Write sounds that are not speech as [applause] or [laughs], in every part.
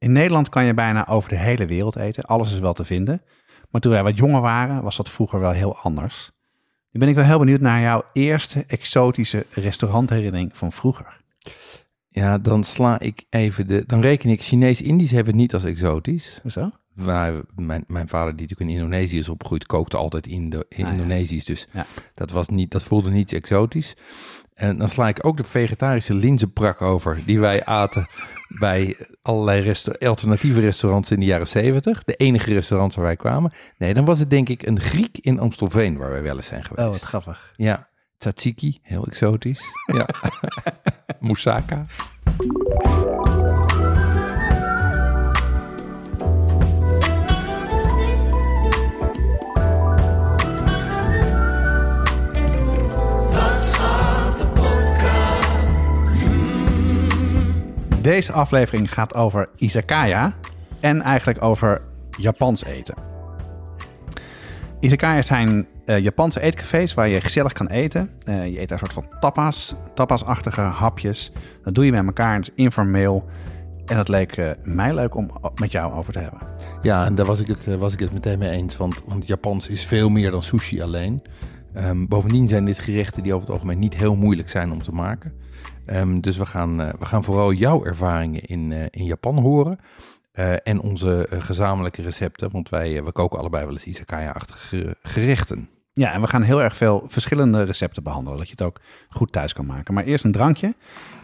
in Nederland kan je bijna over de hele wereld eten. Alles is wel te vinden. Maar toen wij wat jonger waren, was dat vroeger wel heel anders. Nu ben ik wel heel benieuwd naar jouw eerste exotische restaurantherinnering van vroeger. Ja, dan sla ik even de. Dan reken ik Chinees-Indisch hebben het niet als exotisch. Zo? Waar mijn, mijn vader, die natuurlijk in Indonesië is opgegroeid, kookte altijd in de in Ah, ja. Indonesisch. Dus Ja. dat, was niet, dat voelde niet exotisch. En dan sla ik ook de vegetarische linzenprak over, die wij aten bij allerlei resta- alternatieve restaurants in de jaren zeventig. De enige restaurants waar wij kwamen. Nee, dan was het denk ik een Griek in Amstelveen, waar wij wel eens zijn geweest. Oh, wat grappig. Ja, tzatziki, heel exotisch. Ja. [laughs] Moussaka. Deze aflevering gaat over izakaya en eigenlijk over Japans eten. Izakaya zijn eh, Japanse eetcafés waar je gezellig kan eten. Eh, je eet daar een soort van tapas, tapasachtige hapjes. Dat doe je met elkaar, informeel. En dat leek eh, mij leuk om met jou over te hebben. Ja, en daar was ik het, was ik het meteen mee eens. Want, want Japans is veel meer dan sushi alleen. Ehm, bovendien zijn dit gerechten die over het algemeen niet heel moeilijk zijn om te maken. Ehm, dus we gaan, eh, we gaan vooral jouw ervaringen in, eh, in Japan horen. Eh, en onze gezamenlijke recepten. Want wij we koken allebei wel eens izakaya-achtige gerechten. Ja, en we gaan heel erg veel verschillende recepten behandelen, dat je het ook goed thuis kan maken. Maar eerst een drankje.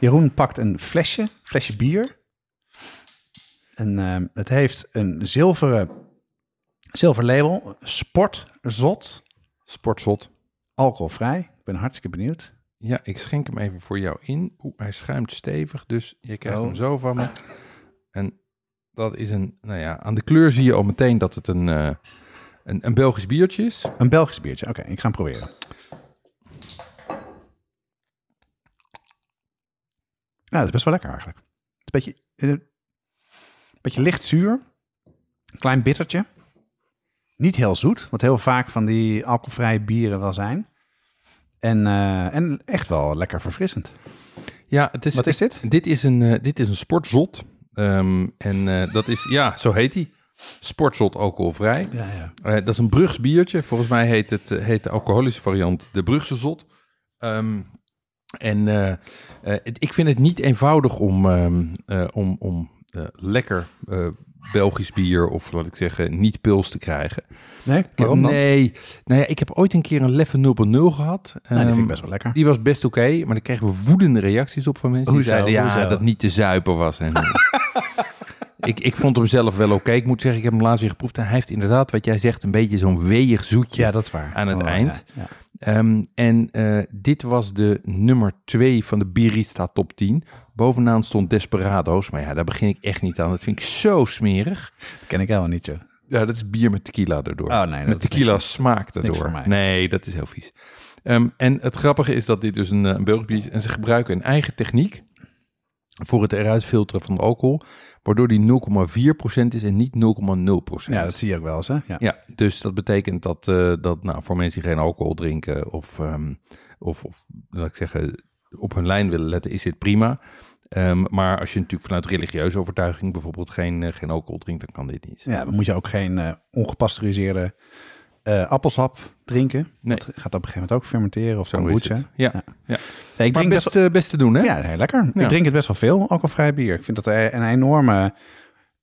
Jeroen pakt een flesje, flesje bier. En ehm, het heeft een zilveren, zilver label, sportzot, Sportzot. Alcoholvrij. Ik ben hartstikke benieuwd. Ja, ik schenk hem even voor jou in. Oeh, hij schuimt stevig, dus je krijgt Oh. hem zo van me. En dat is een, nou ja, aan de kleur zie je al meteen dat het een, eh, een, een Belgisch biertje is. Een Belgisch biertje, oké, ik ga hem proberen. Ja, dat is best wel lekker eigenlijk. Het is een beetje, eh, een beetje licht zuur, een klein bittertje. Niet heel zoet, wat heel vaak van die alcoholvrije bieren wel zijn. En, eh, en echt wel lekker verfrissend. Ja, het is, Wat is dit? Dit is een, eh, dit is een sportzot. Ehm, en eh, dat is, ja, zo heet hij. Sportzot alcoholvrij. Ja, ja. Dat is een Brugs biertje. Volgens mij heet, het, heet de alcoholische variant de Brugse zot. Ehm, en het- ik vind het niet eenvoudig om, ehm, eh, om, om lekker Belgisch bier of laat ik zeggen niet pils te krijgen. Nee, waarom dan? nee, nou ja, ik heb ooit een keer een Leffe 0.0 gehad. Nee, die vind Ehm, ik best wel lekker. die was best oké, maar daar kregen we woedende reacties op van mensen. Hoezo? Die zeiden ja, dat niet te zuipen was. En, [laughs] ik, ik vond hem zelf wel oké. Ik moet zeggen, ik heb hem laatst weer geproefd. En hij heeft inderdaad, wat jij zegt, een beetje zo'n weeg zoetje. Ja, dat is waar. aan het Oh, eind. Ja, ja. Ehm, en eh, dit was de nummer 2 van de Birista top 10. Bovenaan stond Desperado's. Maar ja, daar begin ik echt niet aan. Dat vind ik zo smerig. Dat ken ik helemaal niet, joh. Ja, dat is bier met tequila erdoor. Oh, nee, dat met tequila niks smaakt erdoor. Nee, dat is heel vies. Ehm, en het grappige is dat dit dus een, eh, een Belgisch bier is. En ze gebruiken een eigen techniek voor het eruit filteren van alcohol. Waardoor die 0,4% is en niet 0,0%. Ja, dat zie je ook wel eens, hè? Ja. Ja, dus dat betekent dat, eh, dat nou, voor mensen die geen alcohol drinken of, ehm, of, of laat ik zeggen, op hun lijn willen letten, is dit prima. Ehm, maar als je natuurlijk vanuit religieuze overtuiging bijvoorbeeld geen, eh, geen alcohol drinkt, dan kan dit niet. Ja, dan moet je ook geen eh, ongepasteuriseerde eh, appelsap drinken. Nee. Dat gaat op een gegeven moment ook fermenteren of Zo kombucha. Ja, Ja. ja. Nee, ik drink best, eh, best te doen, hè? ja, heel lekker. Ja. Ik drink het best wel veel, alcoholvrij bier. Ik vind dat een enorme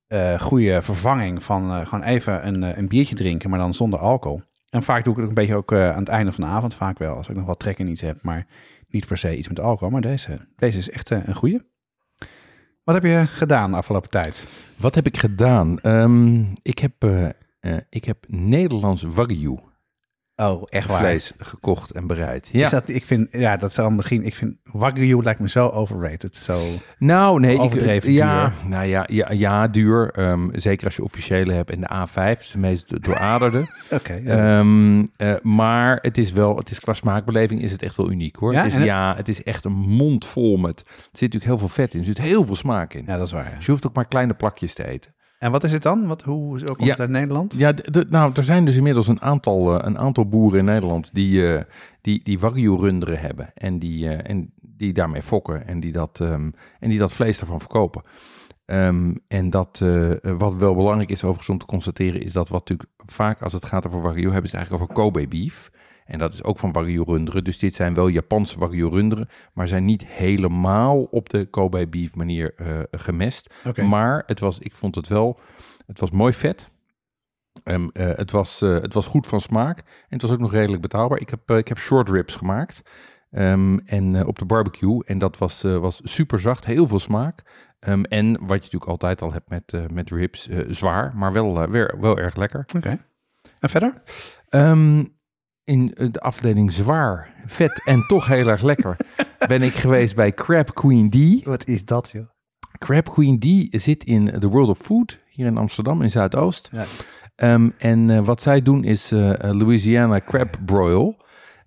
eh goede vervanging van eh, gewoon even een, een biertje drinken, maar dan zonder alcohol. En vaak doe ik het ook een beetje ook aan het einde van de avond, vaak wel, als ik nog wat trek in iets heb, maar niet per se iets met alcohol. Maar deze, deze is echt een goede. Wat heb je gedaan de afgelopen tijd? Wat heb ik gedaan? Ehm, ik, heb, eh, ik heb Nederlands Wagyu Oh, echt waar. vlees gekocht en bereid. Ja. Is dat, ik vind, ja, dat zal misschien, ik vind Wagyu lijkt me zo overrated. Zo, Nou, nee, ik, ja, duur. nou ja, ja, ja duur. Ehm, zeker als je officiële hebt en de A5, is de meest dooraderde. [laughs] oké. ja. Ehm, eh, maar het is wel, het is qua smaakbeleving is het echt wel uniek hoor. Ja, het is, het- ja, het is echt een mond vol met. Er zit natuurlijk heel veel vet in, er zit heel veel smaak in. ja, dat is waar. Dus je hoeft ook maar kleine plakjes te eten. En wat is het dan? Wat, hoe komt Ja. het uit Nederland? Ja, nou, er zijn dus inmiddels een aantal, eh, een aantal boeren in Nederland die, eh, die, die wagyu-runderen hebben. En die, eh, en die daarmee fokken en die dat, ehm, en die dat vlees ervan verkopen. Ehm, en dat, wat wel belangrijk is overigens om te constateren, is dat wat natuurlijk vaak als het gaat over wagyu, hebben ze het eigenlijk over Kobe beef. En dat is ook van wagyu-runderen. Dus dit zijn wel Japanse wagyu-runderen, maar zijn niet helemaal op de Kobe beef manier eh, gemest. Maar het was, ik vond het wel, het was mooi vet. Ehm, eh, het, was, eh, het was goed van smaak en het was ook nog redelijk betaalbaar. Ik heb, ik heb short ribs gemaakt Ehm, en, op de barbecue en dat was, was super zacht, heel veel smaak. Ehm, en wat je natuurlijk altijd al hebt met, met ribs, zwaar, maar wel, weer, wel erg lekker. Oké. En verder? In de afdeling zwaar, vet en toch heel erg lekker ben ik geweest bij Crab Queen D. Wat is dat, joh? Crab Queen D zit in The World of Food, hier in Amsterdam, in Zuidoost. Ja. Ehm, en eh, wat zij doen is eh, eh, Louisiana Crab Broil.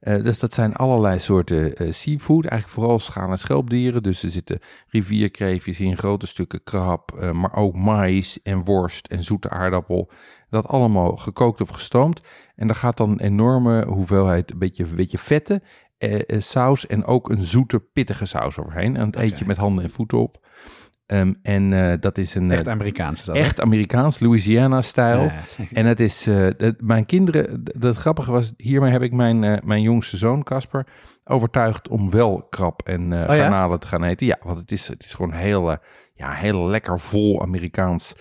Eh, dus dat zijn allerlei soorten eh, seafood, eigenlijk vooral schaal- en schelpdieren. Dus er zitten rivierkreefjes in, grote stukken krab, eh, maar ook mais en worst en zoete aardappel. Dat allemaal gekookt of gestoomd. En daar gaat dan een enorme hoeveelheid, een beetje, een beetje vette eh, saus en ook een zoete, pittige saus overheen. En dat eet je met handen en voeten op. Ehm, en eh, dat is een eh, Echt Amerikaans is dat, hè? echt Amerikaans, Louisiana-stijl. Ja. En het is, eh, het- mijn kinderen, d- het grappige was, hiermee heb ik mijn, eh, mijn jongste zoon Casper overtuigd om wel krab en eh ja? garnalen te gaan eten. Ja, want het is, het is gewoon heel, eh, ja, heel lekker vol Amerikaans.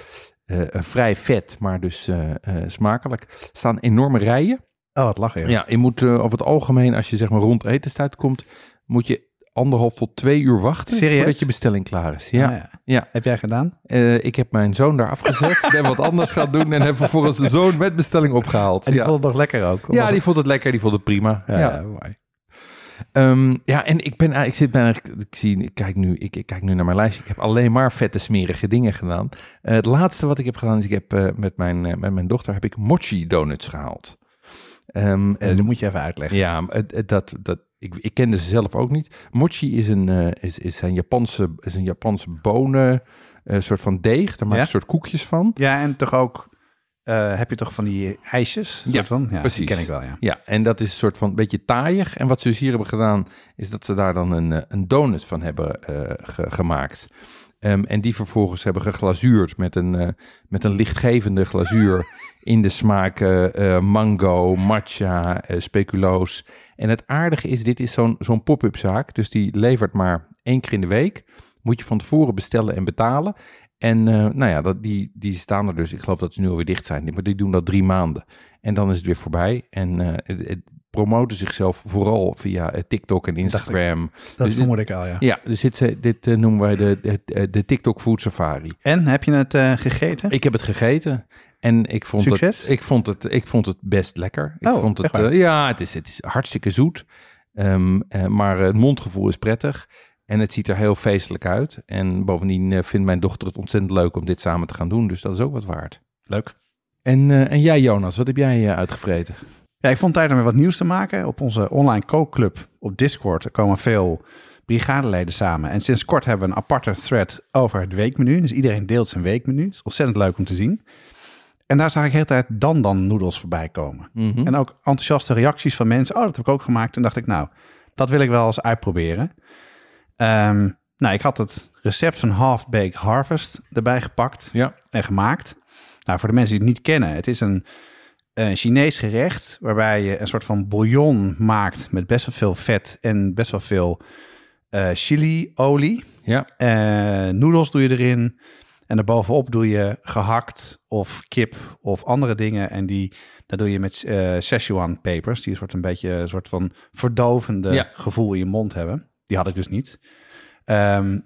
eh, eh, vrij vet, maar dus eh, eh, smakelijk. Er staan enorme rijen. Oh, wat lachen. Ja, je moet eh, over het algemeen, als je zeg maar rond etenstijd komt, moet je anderhalf tot twee uur wachten Serieus? voordat je bestelling klaar is. Ja, Ah, ja. Heb jij gedaan? Eh, ik heb mijn zoon daar afgezet, ben wat anders gaan doen en heb vervolgens de zoon met bestelling opgehaald. En die ja. vond het nog lekker ook? Ja, die het- vond het lekker, die vond het prima. Ja, mooi. Ehm, ja en ik ben ik zit bijna, ik zie, ik kijk nu, ik, ik kijk nu naar mijn lijstje. Ik heb alleen maar vette smerige dingen gedaan. Eh, het laatste wat ik heb gedaan is, ik heb eh, met mijn, met mijn dochter heb ik mochi donuts gehaald. Ehm, Eh, en dat moet je even uitleggen. ja, dat, dat, ik, ik kende ze zelf ook niet. Mochi is een, eh, is, is een Japanse, is een Japanse bonen, eh, soort van deeg. Daar maak je Ja? een soort koekjes van. Ja, en toch ook eh, heb je toch van die ijsjes? Ja, van? ja precies. Die ken ik wel, ja. Ja, en dat is een soort van beetje taaiig. En wat ze dus hier hebben gedaan, is dat ze daar dan een, een donut van hebben ge- gemaakt. Ehm, en die vervolgens hebben geglazuurd met een, eh, met een lichtgevende glazuur [laughs] in de smaken eh, mango, matcha, eh, speculoos. En het aardige is, dit is zo'n zo'n pop-up zaak, dus die levert maar één keer in de week. Moet je van tevoren bestellen en betalen. En eh, nou ja, dat, die, die staan er dus, ik geloof dat ze nu alweer dicht zijn, maar die doen dat drie maanden. En dan is het weer voorbij. En eh, het, het promoten zichzelf vooral via eh, TikTok en Instagram. Dat Dus- vermoed ik al, ja. Ja, dus dit, eh, dit eh, noemen wij de, de, de TikTok Food Safari. En, heb je het gegeten? Ik heb het gegeten en ik vond, Succes? het, ik vond, het, ik vond het best lekker. Ik Oh, vond het, ja, het is, het is hartstikke zoet, Ehm, eh, maar het mondgevoel is prettig. En het ziet er heel feestelijk uit. En bovendien vindt mijn dochter het ontzettend leuk om dit samen te gaan doen. Dus dat is ook wat waard. Leuk. En, en jij, Jonas, wat heb jij uitgevreten? Ja, ik vond tijd om weer wat nieuws te maken. Op onze online kookclub op Discord er komen veel brigadeleden samen. En sinds kort hebben we een aparte thread over het weekmenu. Dus iedereen deelt zijn weekmenu. Het is ontzettend leuk om te zien. En daar zag ik de hele tijd dan dan noedels voorbij komen. Mhm. En ook enthousiaste reacties van mensen. Oh, dat heb ik ook gemaakt. En dacht ik, nou, dat wil ik wel eens uitproberen. Ehm, nou, ik had het recept van Half Baked Harvest erbij gepakt Ja, en gemaakt. Nou, voor de mensen die het niet kennen, het is een, een Chinees gerecht waarbij je een soort van bouillon maakt met best wel veel vet en best wel veel eh chili-olie. ja, Eh noedels doe je erin. En daarbovenop doe je gehakt of kip of andere dingen. En die, dat doe je met eh Szechuan pepers. Die een soort een beetje een soort van verdovende Ja. gevoel in je mond hebben. Die had ik dus niet. Ehm,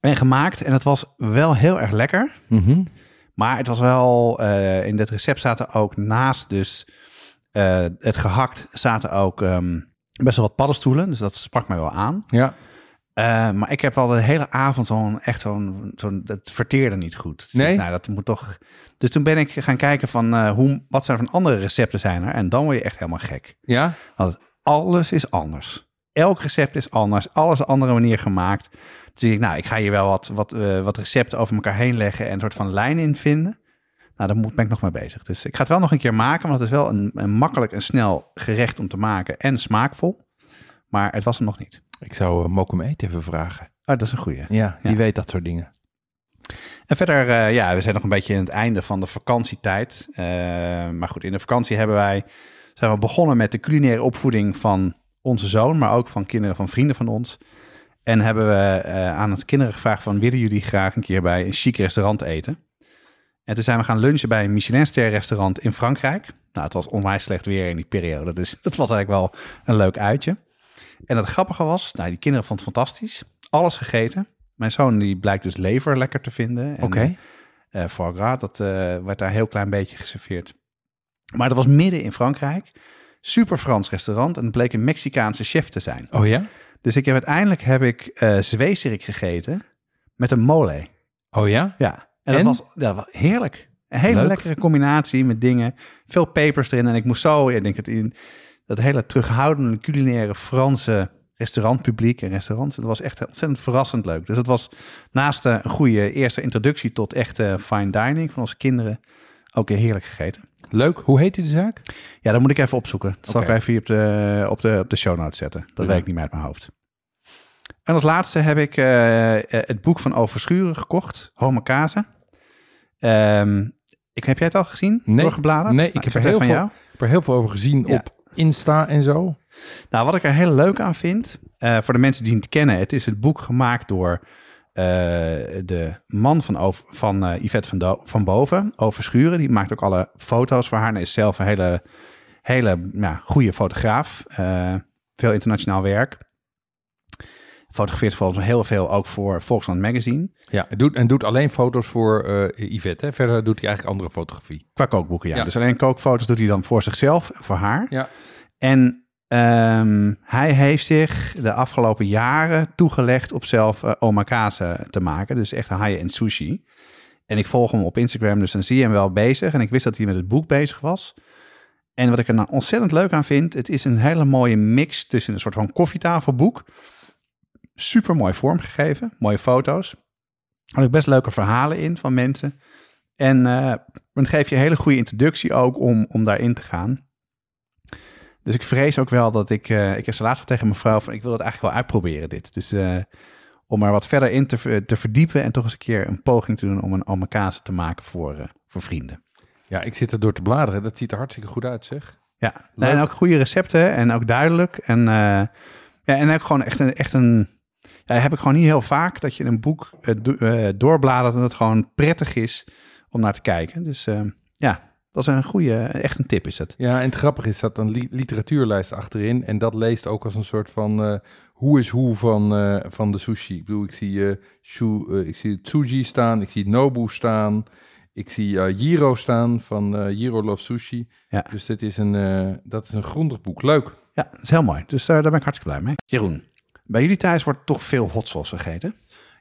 en gemaakt. En het was wel heel erg lekker. Mhm. Maar het was wel, eh, in dit recept zaten ook naast dus Eh, het gehakt zaten ook ehm, best wel wat paddenstoelen, dus dat sprak mij wel aan. Ja. Eh, maar ik heb al de hele avond zo'n echt zo'n, zo'n dat verteerde niet goed. Dus Nee? ik, nou, dat moet toch. Dus toen ben ik gaan kijken van hoe, wat zijn er van andere recepten zijn er. En dan word je echt helemaal gek. Ja? Want alles is anders. Elk recept is anders. Alles een andere manier gemaakt. Dus ik, nou, ik ga hier wel wat, wat, eh, wat recepten over elkaar heen leggen en een soort van lijn in vinden. Nou, daar moet, ben ik nog mee bezig. Dus ik ga het wel nog een keer maken, want het is wel een, een makkelijk en snel gerecht om te maken en smaakvol. Maar het was hem nog niet. Ik zou uh, Mokum Eet even vragen. Oh, dat is een goeie. Ja, die Ja. weet dat soort dingen. En verder, eh, ja, we zijn nog een beetje in het einde van de vakantietijd. Maar goed, in de vakantie hebben wij, zijn we begonnen met de culinaire opvoeding van onze zoon, maar ook van kinderen van vrienden van ons. En hebben we eh, aan het kinderen gevraagd van, willen jullie graag een keer bij een chic restaurant eten? En toen zijn we gaan lunchen bij een Michelinster restaurant in Frankrijk. Nou, het was onwijs slecht weer in die periode, dus [laughs] dat was eigenlijk wel een leuk uitje. En het grappige was, nou, die kinderen vonden het fantastisch. Alles gegeten. Mijn zoon die blijkt dus lever lekker te vinden. En, Oké. eh foie gras, dat eh, werd daar een heel klein beetje geserveerd. Maar dat was midden in Frankrijk. Super Frans restaurant en het bleek een Mexicaanse chef te zijn. Oh ja? Dus ik heb uiteindelijk heb ik zweeserik gegeten met een mole. Oh ja? Ja, en dat was, ja, was heerlijk. Een hele Leuk. lekkere combinatie met dingen. Veel pepers erin en ik moest zo, ik denk het in dat hele terughoudende culinaire Franse restaurantpubliek en restaurants. Het was echt ontzettend verrassend leuk. Dus het was naast eh, een goede eerste introductie tot echte fine dining van onze kinderen ook heerlijk gegeten. Leuk. Hoe heet die de zaak? Ja, dat moet ik even opzoeken. Dat zal ik even hier op de, op de, op de show notes zetten. Dat Ja. weet ik niet meer uit mijn hoofd. En als laatste heb ik eh, eh, het boek van Overschuren gekocht, Homokase. Ehm ik, heb jij het al gezien? Nee. Doorgebladerd? Nee, ik Nou, heb zet er heel van veel- jou. Ik heb er heel veel over gezien Ja. op Insta en zo. Nou, wat ik er heel leuk aan vind, eh, voor de mensen die het kennen, het is het boek gemaakt door eh, de man van, over, van eh, Yvette van, Do- van Boven, Overschuren. Die maakt ook alle foto's voor haar en is zelf een hele, hele ja, goede fotograaf. Eh, veel internationaal werk. Fotografeert volgens mij heel veel ook voor Volksland Magazine. Ja, en doet, en doet alleen foto's voor Yvette. Hè? Verder doet hij eigenlijk andere fotografie. Qua kookboeken, ja. Ja. Dus alleen kookfoto's doet hij dan voor zichzelf voor haar. Ja. En ehm, hij heeft zich de afgelopen jaren toegelegd op zelf eh, omakase te maken. Dus echt high-end sushi. En ik volg hem op Instagram, dus dan zie je hem wel bezig. En ik wist dat hij met het boek bezig was. En wat ik er nou ontzettend leuk aan vind, het is een hele mooie mix tussen een soort van koffietafelboek. Super mooi vormgegeven, mooie foto's. Er ook best leuke verhalen in van mensen. En eh dan geef je een hele goede introductie ook om, om daarin te gaan. Dus ik vrees ook wel dat ik... eh, ik heb laatst tegen mijn vrouw van... ik wil het eigenlijk wel uitproberen dit. Dus eh, om er wat verder in te, ver- te verdiepen... en toch eens een keer een poging te doen om een omakase te maken voor, eh, voor vrienden. Ja, ik zit er door te bladeren. Dat ziet er hartstikke goed uit, zeg. Ja, Leuk. en ook goede recepten en ook duidelijk. En, eh, ja, en ook gewoon echt een... Echt een ja, heb ik gewoon niet heel vaak dat je een boek eh, do- eh, doorbladert... en het gewoon prettig is om naar te kijken. Dus eh, ja, dat is een goede... Echt een tip is het. Ja, en het grappige is dat een li- literatuurlijst achterin. En dat leest ook als een soort van eh, hoe is hoe van, eh, van de sushi. Ik bedoel, ik zie, eh shu, ik zie Tsuji staan, ik zie Nobu staan. Ik zie Jiro staan van Jiro Love Sushi. Ja. Dus dit is een, dat is een grondig boek. Leuk. Ja, dat is heel mooi. Dus daar ben ik hartstikke blij mee. Jeroen, bij jullie thuis wordt toch veel hot sauce gegeten?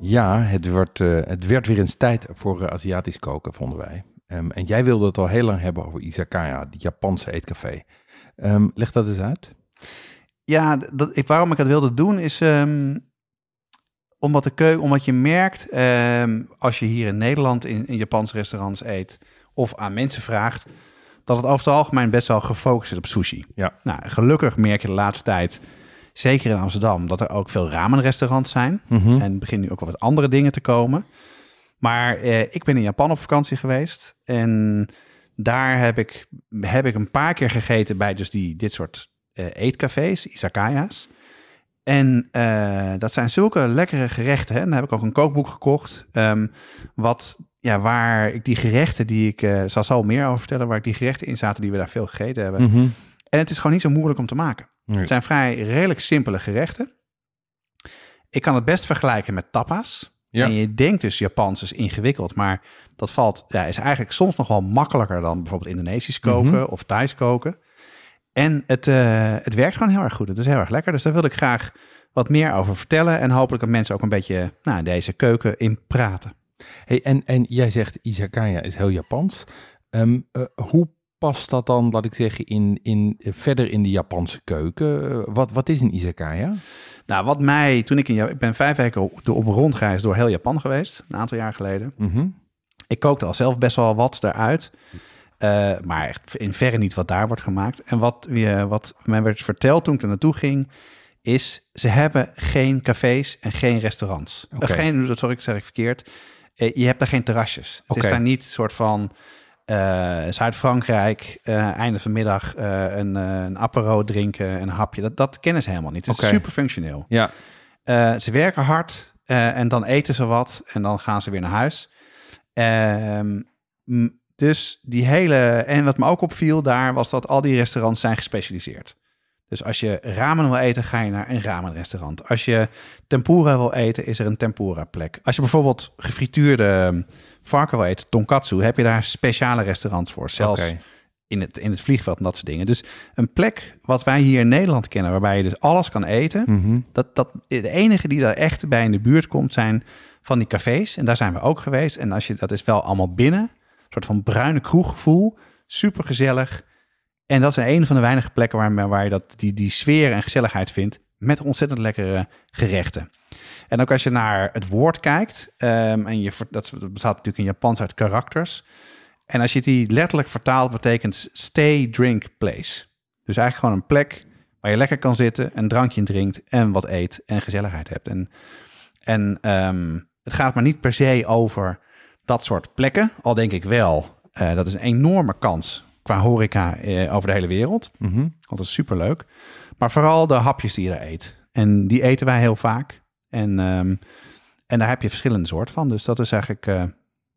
Ja, het werd, eh, het werd weer eens tijd voor eh, Aziatisch koken, vonden wij. Ehm, en jij wilde het al heel lang hebben over Izakaya, die Japanse eetcafé. Ehm, leg dat eens uit. Ja, dat, ik, waarom ik het wilde doen is ehm, omdat de keuken, omdat je merkt als je hier in Nederland in, in Japanse restaurants eet of aan mensen vraagt, dat het over het algemeen best wel gefocust is op sushi. Ja. Nou, gelukkig merk je de laatste tijd, zeker in Amsterdam, dat er ook veel ramenrestaurants zijn. Mhm. En beginnen nu ook wel wat andere dingen te komen. Maar eh, ik ben in Japan op vakantie geweest. En daar heb ik, heb ik een paar keer gegeten bij dus die, dit soort eh, eetcafés, izakaya's. En eh, dat zijn zulke lekkere gerechten. Hè? En dan heb ik ook een kookboek gekocht. ehm, wat, ja, waar ik die gerechten die ik, eh zal meer over vertellen, waar ik die gerechten in zaten die we daar veel gegeten hebben. Mhm. En het is gewoon niet zo moeilijk om te maken. Nee. Het zijn vrij redelijk simpele gerechten. Ik kan het best vergelijken met tapas. Ja. En je denkt dus Japans is ingewikkeld, maar dat valt, ja, is eigenlijk soms nog wel makkelijker dan bijvoorbeeld Indonesisch koken Mhm. of Thais koken. En het, eh, het werkt gewoon heel erg goed. Het is heel erg lekker. Dus daar wil ik graag wat meer over vertellen. En hopelijk dat mensen ook een beetje nou, deze keuken in praten. Hey, en, en jij zegt izakaya is heel Japans. Ehm, eh, hoe past dat dan, laat ik zeggen, in, in, verder in de Japanse keuken? Eh, wat, wat is een izakaya? Nou, wat mij, toen ik in ik ben vijf weken op, op rondreis door heel Japan geweest, een aantal jaar geleden. Mhm. Ik kookte al zelf best wel wat daaruit. Eh, maar echt in verre niet wat daar wordt gemaakt. En wat, je, wat mij werd verteld toen ik er naartoe ging, is ze hebben geen cafés en geen restaurants. Oké. Of geen, dat sorry, ik zeg ik verkeerd. Je hebt daar geen terrasjes. Het Oké. is daar niet soort van eh, Zuid-Frankrijk, eh, einde van middag eh, een, een apero drinken, een hapje. Dat, dat kennen ze helemaal niet. Het is super functioneel. Ja, ze werken hard en dan eten ze wat en dan gaan ze weer naar huis. Ehm, dus die hele. En wat me ook opviel daar was dat al die restaurants zijn gespecialiseerd. Dus als je ramen wil eten, ga je naar een ramenrestaurant. Als je tempura wil eten, is er een tempura plek. Als je bijvoorbeeld gefrituurde varken eten, tonkatsu, heb je daar speciale restaurants voor. Zelfs in, het, in het vliegveld en dat soort dingen. Dus een plek wat wij hier in Nederland kennen, waarbij je dus alles kan eten. Mhm. Dat, dat, de enige die daar echt bij in de buurt komt zijn van die cafés. En daar zijn we ook geweest. En als je, dat is wel allemaal binnen. Een soort van bruine kroeggevoel. Super gezellig. En dat is een van de weinige plekken waar, waar je dat, die, die sfeer en gezelligheid vindt. Met ontzettend lekkere gerechten. En ook als je naar het woord kijkt. ehm, en je, dat bestaat natuurlijk in Japans uit karakters. En als je die letterlijk vertaalt, betekent stay, drink, place. Dus eigenlijk gewoon een plek waar je lekker kan zitten, een drankje drinkt en wat eet en gezelligheid hebt. En, en ehm, het gaat maar niet per se over dat soort plekken, al denk ik wel, eh, dat is een enorme kans qua horeca eh, over de hele wereld. Mhm. Dat is superleuk. Maar vooral de hapjes die je daar eet. En die eten wij heel vaak. En, ehm, en daar heb je verschillende soorten van. Dus dat is eigenlijk eh,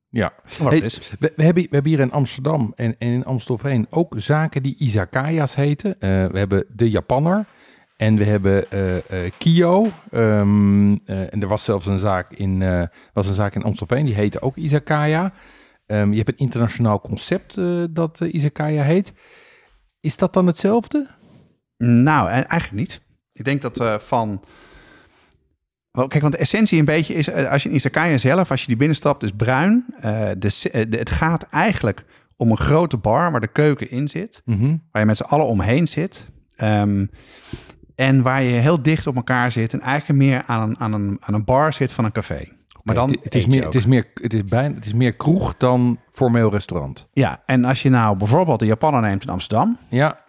Ja. Hey, is. We, we, hebben, we hebben hier in Amsterdam en, en in Amstelveen ook zaken die izakaya's heten. Eh, we hebben de Japanner en we hebben eh eh, Kio. Ehm, eh, en er was zelfs een zaak in, was een zaak in Amstelveen, die heette ook izakaya. Ehm, je hebt een internationaal concept dat izakaya heet. Is dat dan hetzelfde? Nou, e- eigenlijk niet. Ik denk dat eh, van... Kijk, want de essentie een beetje is... eh, als je in izakaya zelf, als je die binnenstapt, is bruin. Eh, de, eh, het gaat eigenlijk om een grote bar waar de keuken in zit. Mhm. Waar je met z'n allen omheen zit. Ehm, en waar je heel dicht op elkaar zit. En eigenlijk meer aan een, aan een, aan een bar zit van een café. Maar dan het, het is meer, het, is meer, het, is bijna, het is meer kroeg dan formeel restaurant. Ja, en als je nou bijvoorbeeld de Japaner neemt in Amsterdam... Ja,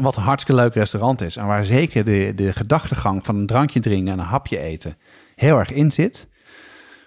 Wat een hartstikke leuk restaurant is. En waar zeker de, de gedachtegang van een drankje drinken en een hapje eten heel erg in zit.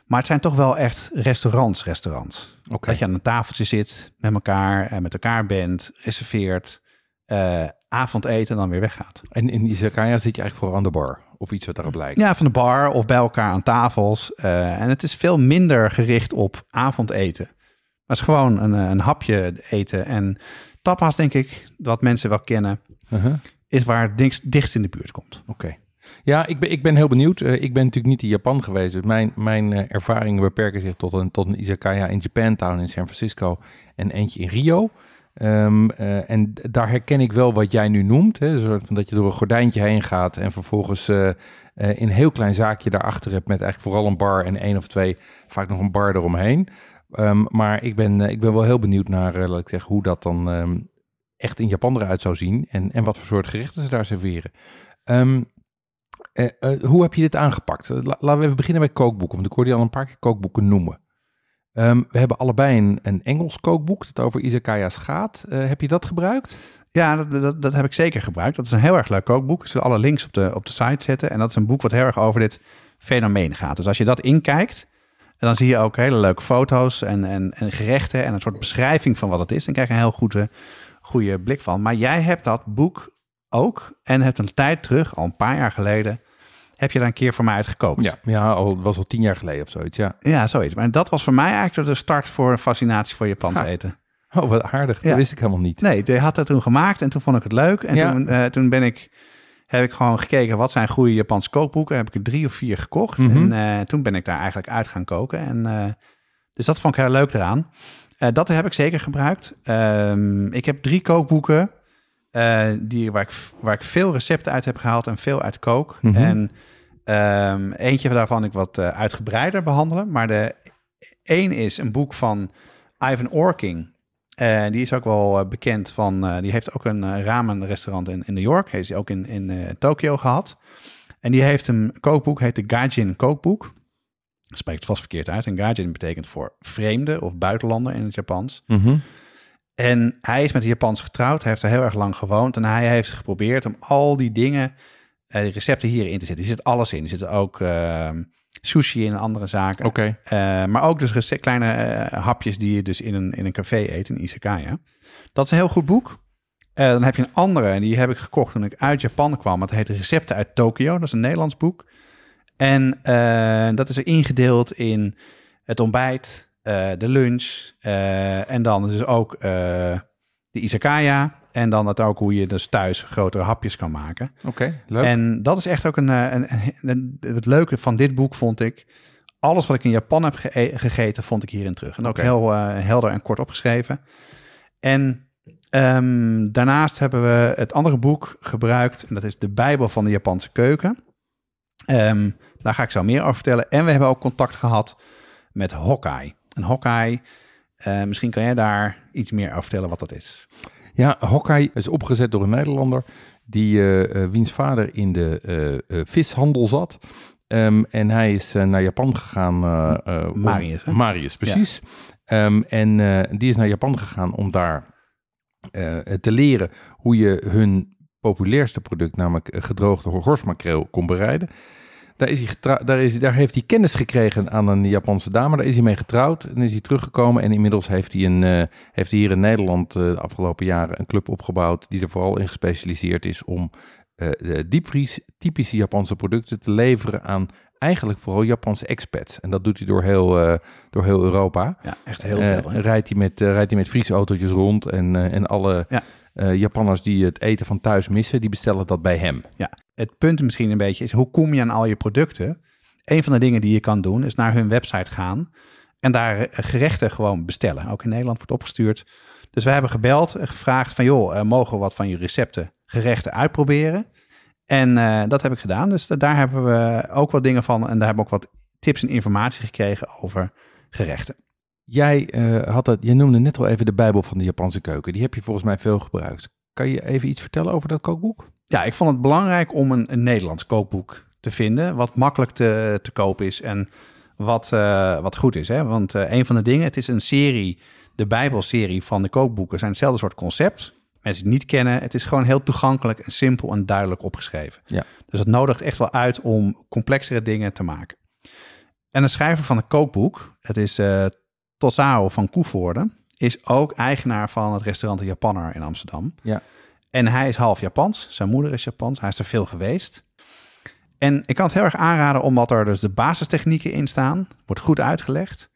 Maar het zijn toch wel echt restaurants, restaurants. Dat je aan een tafeltje zit met elkaar en met elkaar bent, reserveert, eh, avondeten en dan weer weggaat. En in izakaya zit je eigenlijk vooral aan de bar. Of iets wat daarop lijkt. Ja, van de bar of bij elkaar aan tafels. Eh, en het is veel minder gericht op avondeten. Maar het is gewoon een, eh, een hapje eten. En tapas, denk ik, wat mensen wel kennen, Uh-huh. is waar het dichtst, dichtst in de buurt komt. Oké. Ja, ik ben, ik ben heel benieuwd. Eh, ik ben natuurlijk niet in Japan geweest. Dus mijn, mijn eh, ervaringen beperken zich tot een, tot een izakaya in Japantown in San Francisco en eentje in Rio. Ehm, eh, en daar herken ik wel wat jij nu noemt. Hè, soort van dat je door een gordijntje heen gaat en vervolgens in een heel klein zaakje daarachter hebt met eigenlijk vooral een bar en één of twee, vaak nog een bar eromheen. Ehm, maar ik ben, eh, ik ben wel heel benieuwd naar, eh, laat ik zeggen, hoe dat dan ehm, echt in Japan eruit zou zien en, en wat voor soort gerechten ze daar serveren. Ehm, eh, hoe heb je dit aangepakt? La- laten we even beginnen bij kookboeken, want ik hoorde je al een paar keer kookboeken noemen. We hebben allebei een, Engels kookboek dat over izakaya's gaat. Heb je dat gebruikt? Ja, dat, dat, dat heb ik zeker gebruikt. Dat is een heel erg leuk kookboek. Ik zal alle links op de, op de site zetten. En dat is een boek wat heel erg over dit fenomeen gaat. Dus als je dat inkijkt, dan zie je ook hele leuke foto's en, en, en gerechten en een soort beschrijving van wat het is. Dan krijg je een heel goede, goede blik van. Maar jij hebt dat boek ook en hebt een tijd terug, al een paar jaar geleden, heb je daar een keer voor mij uitgekookt. Ja, ja al, was al tien jaar geleden of zoiets, ja. Ja, zoiets. Maar dat was voor mij eigenlijk de start voor een fascinatie voor Japans Ha. eten. Oh, wat aardig. Ja. Dat wist ik helemaal niet. Nee, die had dat toen gemaakt en toen vond ik het leuk. En Ja. toen, eh, toen ben ik, heb ik gewoon gekeken wat zijn goede Japanse kookboeken. Heb ik er drie of vier gekocht. Mhm. En eh, toen ben ik daar eigenlijk uit gaan koken. En, eh, dus dat vond ik heel leuk eraan. Eh, dat heb ik zeker gebruikt. Ehm, ik heb drie kookboeken die, waar, ik, waar ik veel recepten uit heb gehaald en veel uit kook. Mhm. En ehm, eentje daarvan ik wat uitgebreider behandelen. Maar de één is een boek van Ivan Orking. Eh, die is ook wel eh, bekend van, eh, die heeft ook een ramenrestaurant in, in New York. Heeft hij ook in, in Tokio gehad. En die heeft een kookboek, heet de Gaijin Kookboek. Spreekt vast verkeerd uit. En Gaijin betekent voor vreemde of buitenlander in het Japans. Mhm. En hij is met de Japans getrouwd. Hij heeft er heel erg lang gewoond. En hij heeft geprobeerd om al die dingen, die recepten hierin te zetten. Er zit alles in. Er zitten ook eh, sushi en andere zaken. Oké. Eh, maar ook dus kleine eh, hapjes die je dus in een, in een café eet, in izakaya. Dat is een heel goed boek. Eh, dan heb je een andere, en die heb ik gekocht toen ik uit Japan kwam. Het heet Recepten uit Tokio. Dat is een Nederlands boek. En dat is er ingedeeld in het ontbijt, de lunch en dan dus ook de izakaya. En dan het ook hoe je dus thuis grotere hapjes kan maken. Oké, leuk. En dat is echt ook een, eh, een, Het leuke van dit boek vond ik. Alles wat ik in Japan heb ge- gegeten, vond ik hierin terug. En ook heel eh, helder en kort opgeschreven. En ehm, daarnaast hebben we het andere boek gebruikt. En dat is de Bijbel van de Japanse keuken. Ehm, daar ga ik zo meer over vertellen. En we hebben ook contact gehad met Hokkai. En Hokkai, eh, misschien kan jij daar iets meer over vertellen wat dat is. Ja, Hokkai is opgezet door een Nederlander die eh, eh, wiens vader in de eh, vishandel zat. Ehm, en hij is naar Japan gegaan. om- Marius? Marius, precies. Ehm, en die is naar Japan gegaan om daar te leren hoe je hun populairste product, namelijk gedroogde horsmakreel, kon bereiden. Daar, is hij daar, is, daar heeft hij kennis gekregen aan een Japanse dame. Daar is hij mee getrouwd. En is hij teruggekomen. En inmiddels heeft hij, een, eh, heeft hij hier in Nederland eh, de afgelopen jaren een club opgebouwd. die er vooral in gespecialiseerd is om eh, de diepvries typische Japanse producten te leveren aan eigenlijk vooral Japanse expats. En dat doet hij door heel, door heel Europa. Ja, echt heel veel. hè? rijdt, hij met, rijdt hij met Friese autootjes rond. En, en alle Ja. Eh, Japanners die het eten van thuis missen, die bestellen dat bij hem. het punt misschien een beetje is, hoe kom je aan al je producten? Een van de dingen die je kan doen, is naar hun website gaan en daar eh, gerechten gewoon bestellen. Ook in Nederland wordt opgestuurd. Dus we hebben gebeld en gevraagd van, joh, eh, mogen we wat van je recepten, gerechten uitproberen? En eh, dat heb ik gedaan. Dus da- daar hebben we ook wat dingen van en daar hebben we ook wat tips en informatie gekregen over gerechten. Jij, eh, had dat, jij noemde net al even de Bijbel van de Japanse keuken. Die heb je volgens mij veel gebruikt. Kan je even iets vertellen over dat kookboek? Ja, ik vond het belangrijk om een, een Nederlands kookboek te vinden, wat makkelijk te, te kopen is en wat, eh, wat goed is. Hè? Want eh, een van de dingen, het is een serie, de Bijbelserie van de kookboeken, zijn hetzelfde soort concept. Mensen die het niet kennen, het is gewoon heel toegankelijk en simpel en duidelijk opgeschreven. Ja. Dus het nodigt echt wel uit om complexere dingen te maken. En de schrijver van het kookboek, het is Tosao van Koevoorde, is ook eigenaar van het restaurant De Japanner in Amsterdam. Ja. En hij is half Japans. Zijn moeder is Japans. Hij is er veel geweest. En ik kan het heel erg aanraden omdat er dus de basistechnieken in staan. Wordt goed uitgelegd.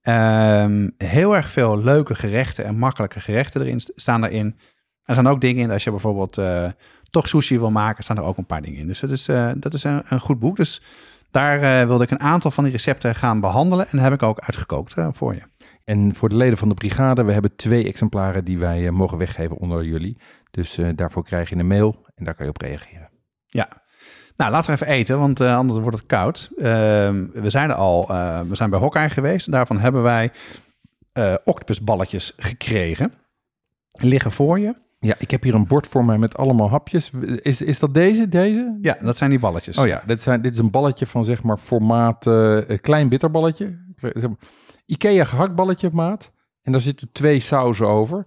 Ehm, heel erg veel leuke gerechten en makkelijke gerechten erin st- staan erin. Er staan ook dingen in, als je bijvoorbeeld eh, toch sushi wil maken, staan er ook een paar dingen in. Dus dat is, eh, dat is een, een goed boek. Dus daar eh, wilde ik een aantal van die recepten gaan behandelen. En heb ik ook uitgekookt eh, voor je. En voor de leden van de brigade, we hebben twee exemplaren die wij eh, mogen weggeven onder jullie. Dus daarvoor krijg je een mail en daar kan je op reageren. Ja. Nou, laten we even eten, want anders wordt het koud. Ehm, we zijn er al, we zijn bij Hokkai geweest. En daarvan hebben wij octopusballetjes gekregen. Die liggen voor je. Ja, ik heb hier een bord voor mij met allemaal hapjes. Is, is dat deze? Deze? Ja, dat zijn die balletjes. Oh ja, dit, zijn, dit is een balletje van zeg maar formaat eh, klein bitterballetje. Zeg maar, Ikea gehaktballetje op maat. En daar zitten twee sauzen over.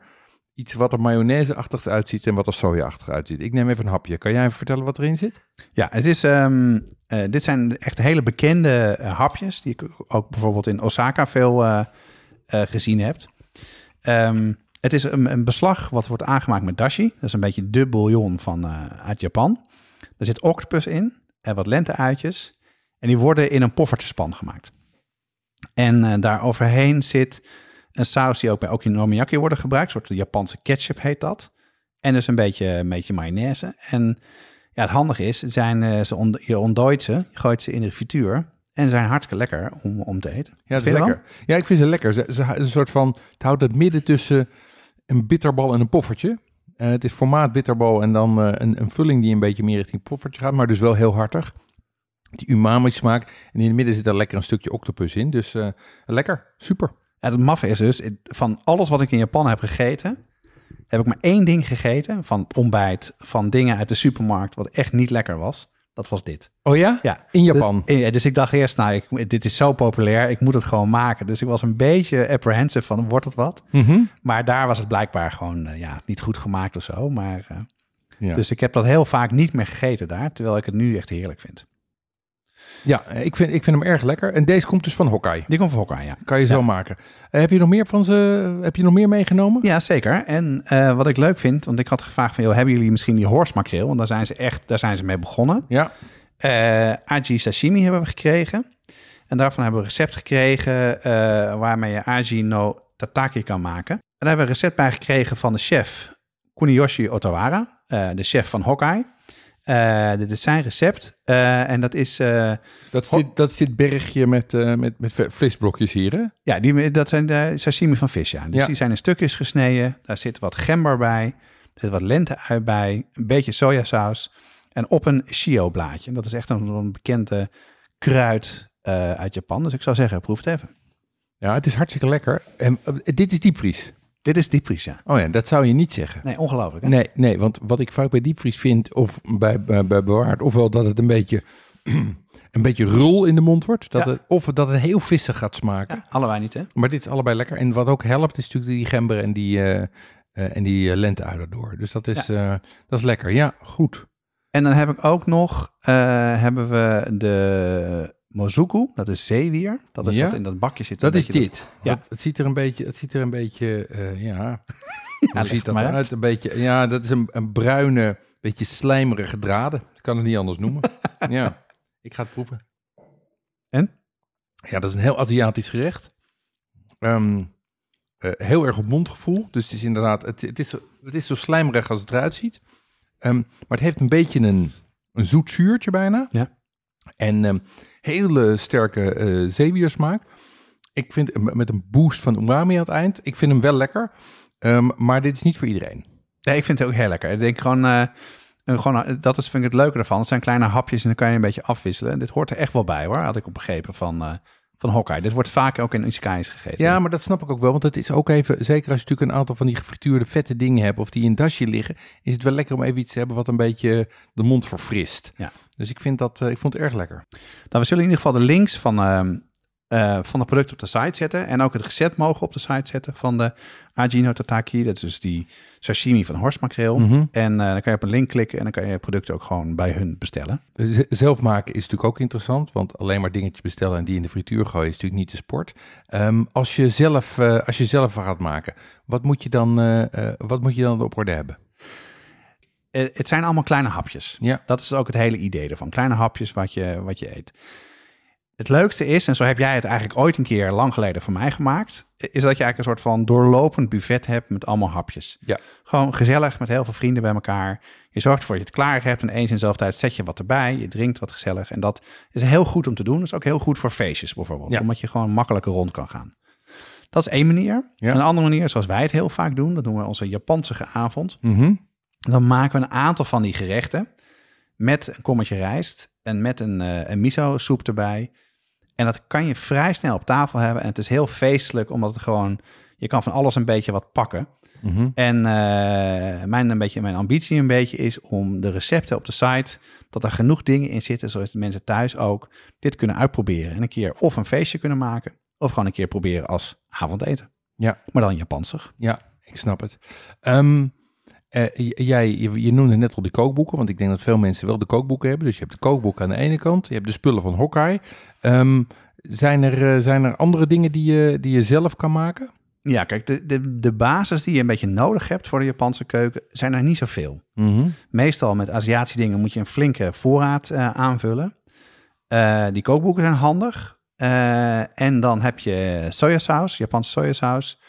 Iets wat er mayonaise-achtig uitziet en wat er soja-achtig uitziet. Ik neem even een hapje. Kan jij even vertellen wat erin zit? Ja, het is, ehm, eh, dit zijn echt hele bekende eh, hapjes die ik ook bijvoorbeeld in Osaka veel gezien heb. Ehm, het is een, een beslag wat wordt aangemaakt met dashi. Dat is een beetje de bouillon van, eh, uit Japan. Er zit octopus in en wat lenteuitjes. En die worden in een poffertjespan gemaakt. En eh, daar overheen zit een saus die ook bij okonomiyaki wordt gebruikt. Een soort Japanse ketchup heet dat. En dus een beetje, een beetje mayonaise. En ja, het handige is, het zijn, eh, ze on, je ontdooit ze, je gooit ze in de frituur. En zijn hartstikke lekker om, om te eten. Ja, dat is lekker. Ja, ik vind ze lekker. Ze, ze, een soort van, het houdt het midden tussen een bitterbal en een poffertje. Eh, het is formaat bitterbal en dan eh, een, een vulling die een beetje meer richting poffertje gaat, maar dus wel heel hartig. Die umami smaak. En in het midden zit er lekker een stukje octopus in. Dus eh, lekker, super. Ja, het maffe is dus, van alles wat ik in Japan heb gegeten, heb ik maar één ding gegeten van ontbijt, van dingen uit de supermarkt, wat echt niet lekker was. Dat was dit. Oh ja? Ja, In Japan. Dus, ja, dus ik dacht eerst, nou, ik, dit is zo populair, ik moet het gewoon maken. Dus ik was een beetje apprehensive van, wordt het wat? Mhm. Maar daar was het blijkbaar gewoon eh, ja, niet goed gemaakt of zo. Maar, eh, ja. Dus ik heb dat heel vaak niet meer gegeten daar, terwijl ik het nu echt heerlijk vind. Ja, ik vind, ik vind hem erg lekker. En deze komt dus van Hokkai. Die komt van Hokkai, ja. Kan je zo maken. Eh, heb je nog meer van ze? Heb je nog meer meegenomen? Ja, zeker. En eh, wat ik leuk vind, want ik had gevraagd van, joh, hebben jullie misschien die horsmakreel? Want daar zijn ze echt, daar zijn ze mee begonnen. Ja. Eh aji sashimi hebben we gekregen. En daarvan hebben we een recept gekregen waarmee je aji no tataki kan maken. En daar hebben we een recept bij gekregen van de chef Kuniyoshi Otawara, de chef van Hokkai. Eh, dit is zijn recept. Eh, en dat is, eh, Dat is, dit, dat is dit bergje met, met, met visblokjes hier, hè? ja, die, dat zijn de sashimi van vis, ja. Dus Ja. die zijn in stukjes gesneden. Daar zit wat gember bij. Er zit wat lenteuit bij. Een beetje sojasaus. En op een shio blaadje. Dat is echt een, een bekende kruid uit Japan. Dus ik zou zeggen, proef het even. Ja, het is hartstikke lekker. En dit is diepvries. Dit is diepvries, ja. Oh ja, dat zou je niet zeggen. Nee, ongelooflijk. Hè? Nee, nee, want wat ik vaak bij diepvries vind, of bij, bij, bij bewaard, ofwel dat het een beetje, [clears throat] een beetje rul in de mond wordt, dat Ja. het, of dat het heel vissig gaat smaken. Ja, allebei niet, hè? Maar dit is allebei lekker. En wat ook helpt, is natuurlijk die gember en die, eh eh, en die uh, erdoor. Dus dat is, dat is lekker. Ja, goed. En dan heb ik ook nog, hebben we de mozuku. Dat is zeewier. Dat is Ja? wat in dat bakje zit. Dat is dit. Ja. Het, het ziet er een beetje, het ziet er een beetje, eh, ja, [laughs] hoe ziet dat eruit? uit. Een beetje, ja, dat is een, een bruine, beetje slijmerige draden. Ik kan het niet anders noemen. [laughs] ja, ik ga het proeven. En? Ja, dat is een heel Aziatisch gerecht. Ehm, eh, heel erg op mondgevoel. Dus het is inderdaad, het, het, is, het is zo slijmerig als het eruit ziet. Ehm, maar het heeft een beetje een, een zoet zuurtje bijna. Ja. En ehm, hele sterke zeewiersmaak. Ik vind met een boost van umami aan het eind. Ik vind hem wel lekker. Ehm, maar dit is niet voor iedereen. Nee, ik vind het ook heel lekker. Ik denk gewoon, eh, gewoon eh, dat is, vind ik het leuke ervan. Het zijn kleine hapjes en dan kan je een beetje afwisselen. Dit hoort er echt wel bij hoor, had ik op begrepen van, van Hokkai. Dit wordt vaak ook in isekais gegeten. Ja, maar dat snap ik ook wel. Want het is ook even, zeker als je natuurlijk een aantal van die gefrituurde vette dingen hebt. of die in een dasje liggen. is het wel lekker om even iets te hebben wat een beetje de mond verfrist. Ja. Dus ik, vind dat, eh, ik vond het erg lekker. Nou, we zullen in ieder geval de links van, eh, van de producten op de site zetten. En ook het recept mogen op de site zetten van de Ajino Tataki. Dat is dus die sashimi van horstmakreel. Mhm. En eh, dan kan je op een link klikken en dan kan je producten ook gewoon bij hun bestellen. Zelf maken is natuurlijk ook interessant, want alleen maar dingetjes bestellen en die in de frituur gooien is natuurlijk niet de sport. Ehm, als, je zelf, eh, als je zelf gaat maken, wat moet je dan, wat moet je dan op orde hebben? Het zijn allemaal kleine hapjes. Ja. Dat is ook het hele idee ervan. Kleine hapjes wat je, wat je eet. Het leukste is, en zo heb jij het eigenlijk ooit een keer lang geleden voor mij gemaakt, is dat je eigenlijk een soort van doorlopend buffet hebt met allemaal hapjes. Ja. Gewoon gezellig met heel veel vrienden bij elkaar. Je zorgt ervoor dat je het klaar hebt en eens in dezelfde tijd zet je wat erbij. Je drinkt wat gezellig. En dat is heel goed om te doen. Dat is ook heel goed voor feestjes bijvoorbeeld. Ja. Omdat je gewoon makkelijker rond kan gaan. Dat is één manier. Ja. Een andere manier, zoals wij het heel vaak doen, dat doen we onze Japanse avond. Mhm. Dan maken we een aantal van die gerechten met een kommetje rijst en met een, eh, een miso soep erbij. En dat kan je vrij snel op tafel hebben. En het is heel feestelijk, omdat het gewoon, je kan van alles een beetje wat pakken. Mhm. En eh, mijn, een beetje, mijn ambitie een beetje is om de recepten op de site, dat er genoeg dingen in zitten, zodat de mensen thuis ook dit kunnen uitproberen. En een keer of een feestje kunnen maken, Of gewoon een keer proberen als avondeten. Ja. Maar dan Japansig. Ja, ik snap het. Ehm, eh, jij, je, je noemde net al die kookboeken, want ik denk dat veel mensen wel de kookboeken hebben. Dus je hebt de kookboek aan de ene kant, je hebt de spullen van Hokkai. Ehm, zijn, er, eh, zijn er andere dingen die je, die je zelf kan maken? Ja, kijk, de, de, de basis die je een beetje nodig hebt voor de Japanse keuken, zijn er niet zoveel. Mhm. Meestal met Aziatische dingen moet je een flinke voorraad eh, aanvullen. Die kookboeken zijn handig. En dan heb je sojasaus, Japanse sojasaus,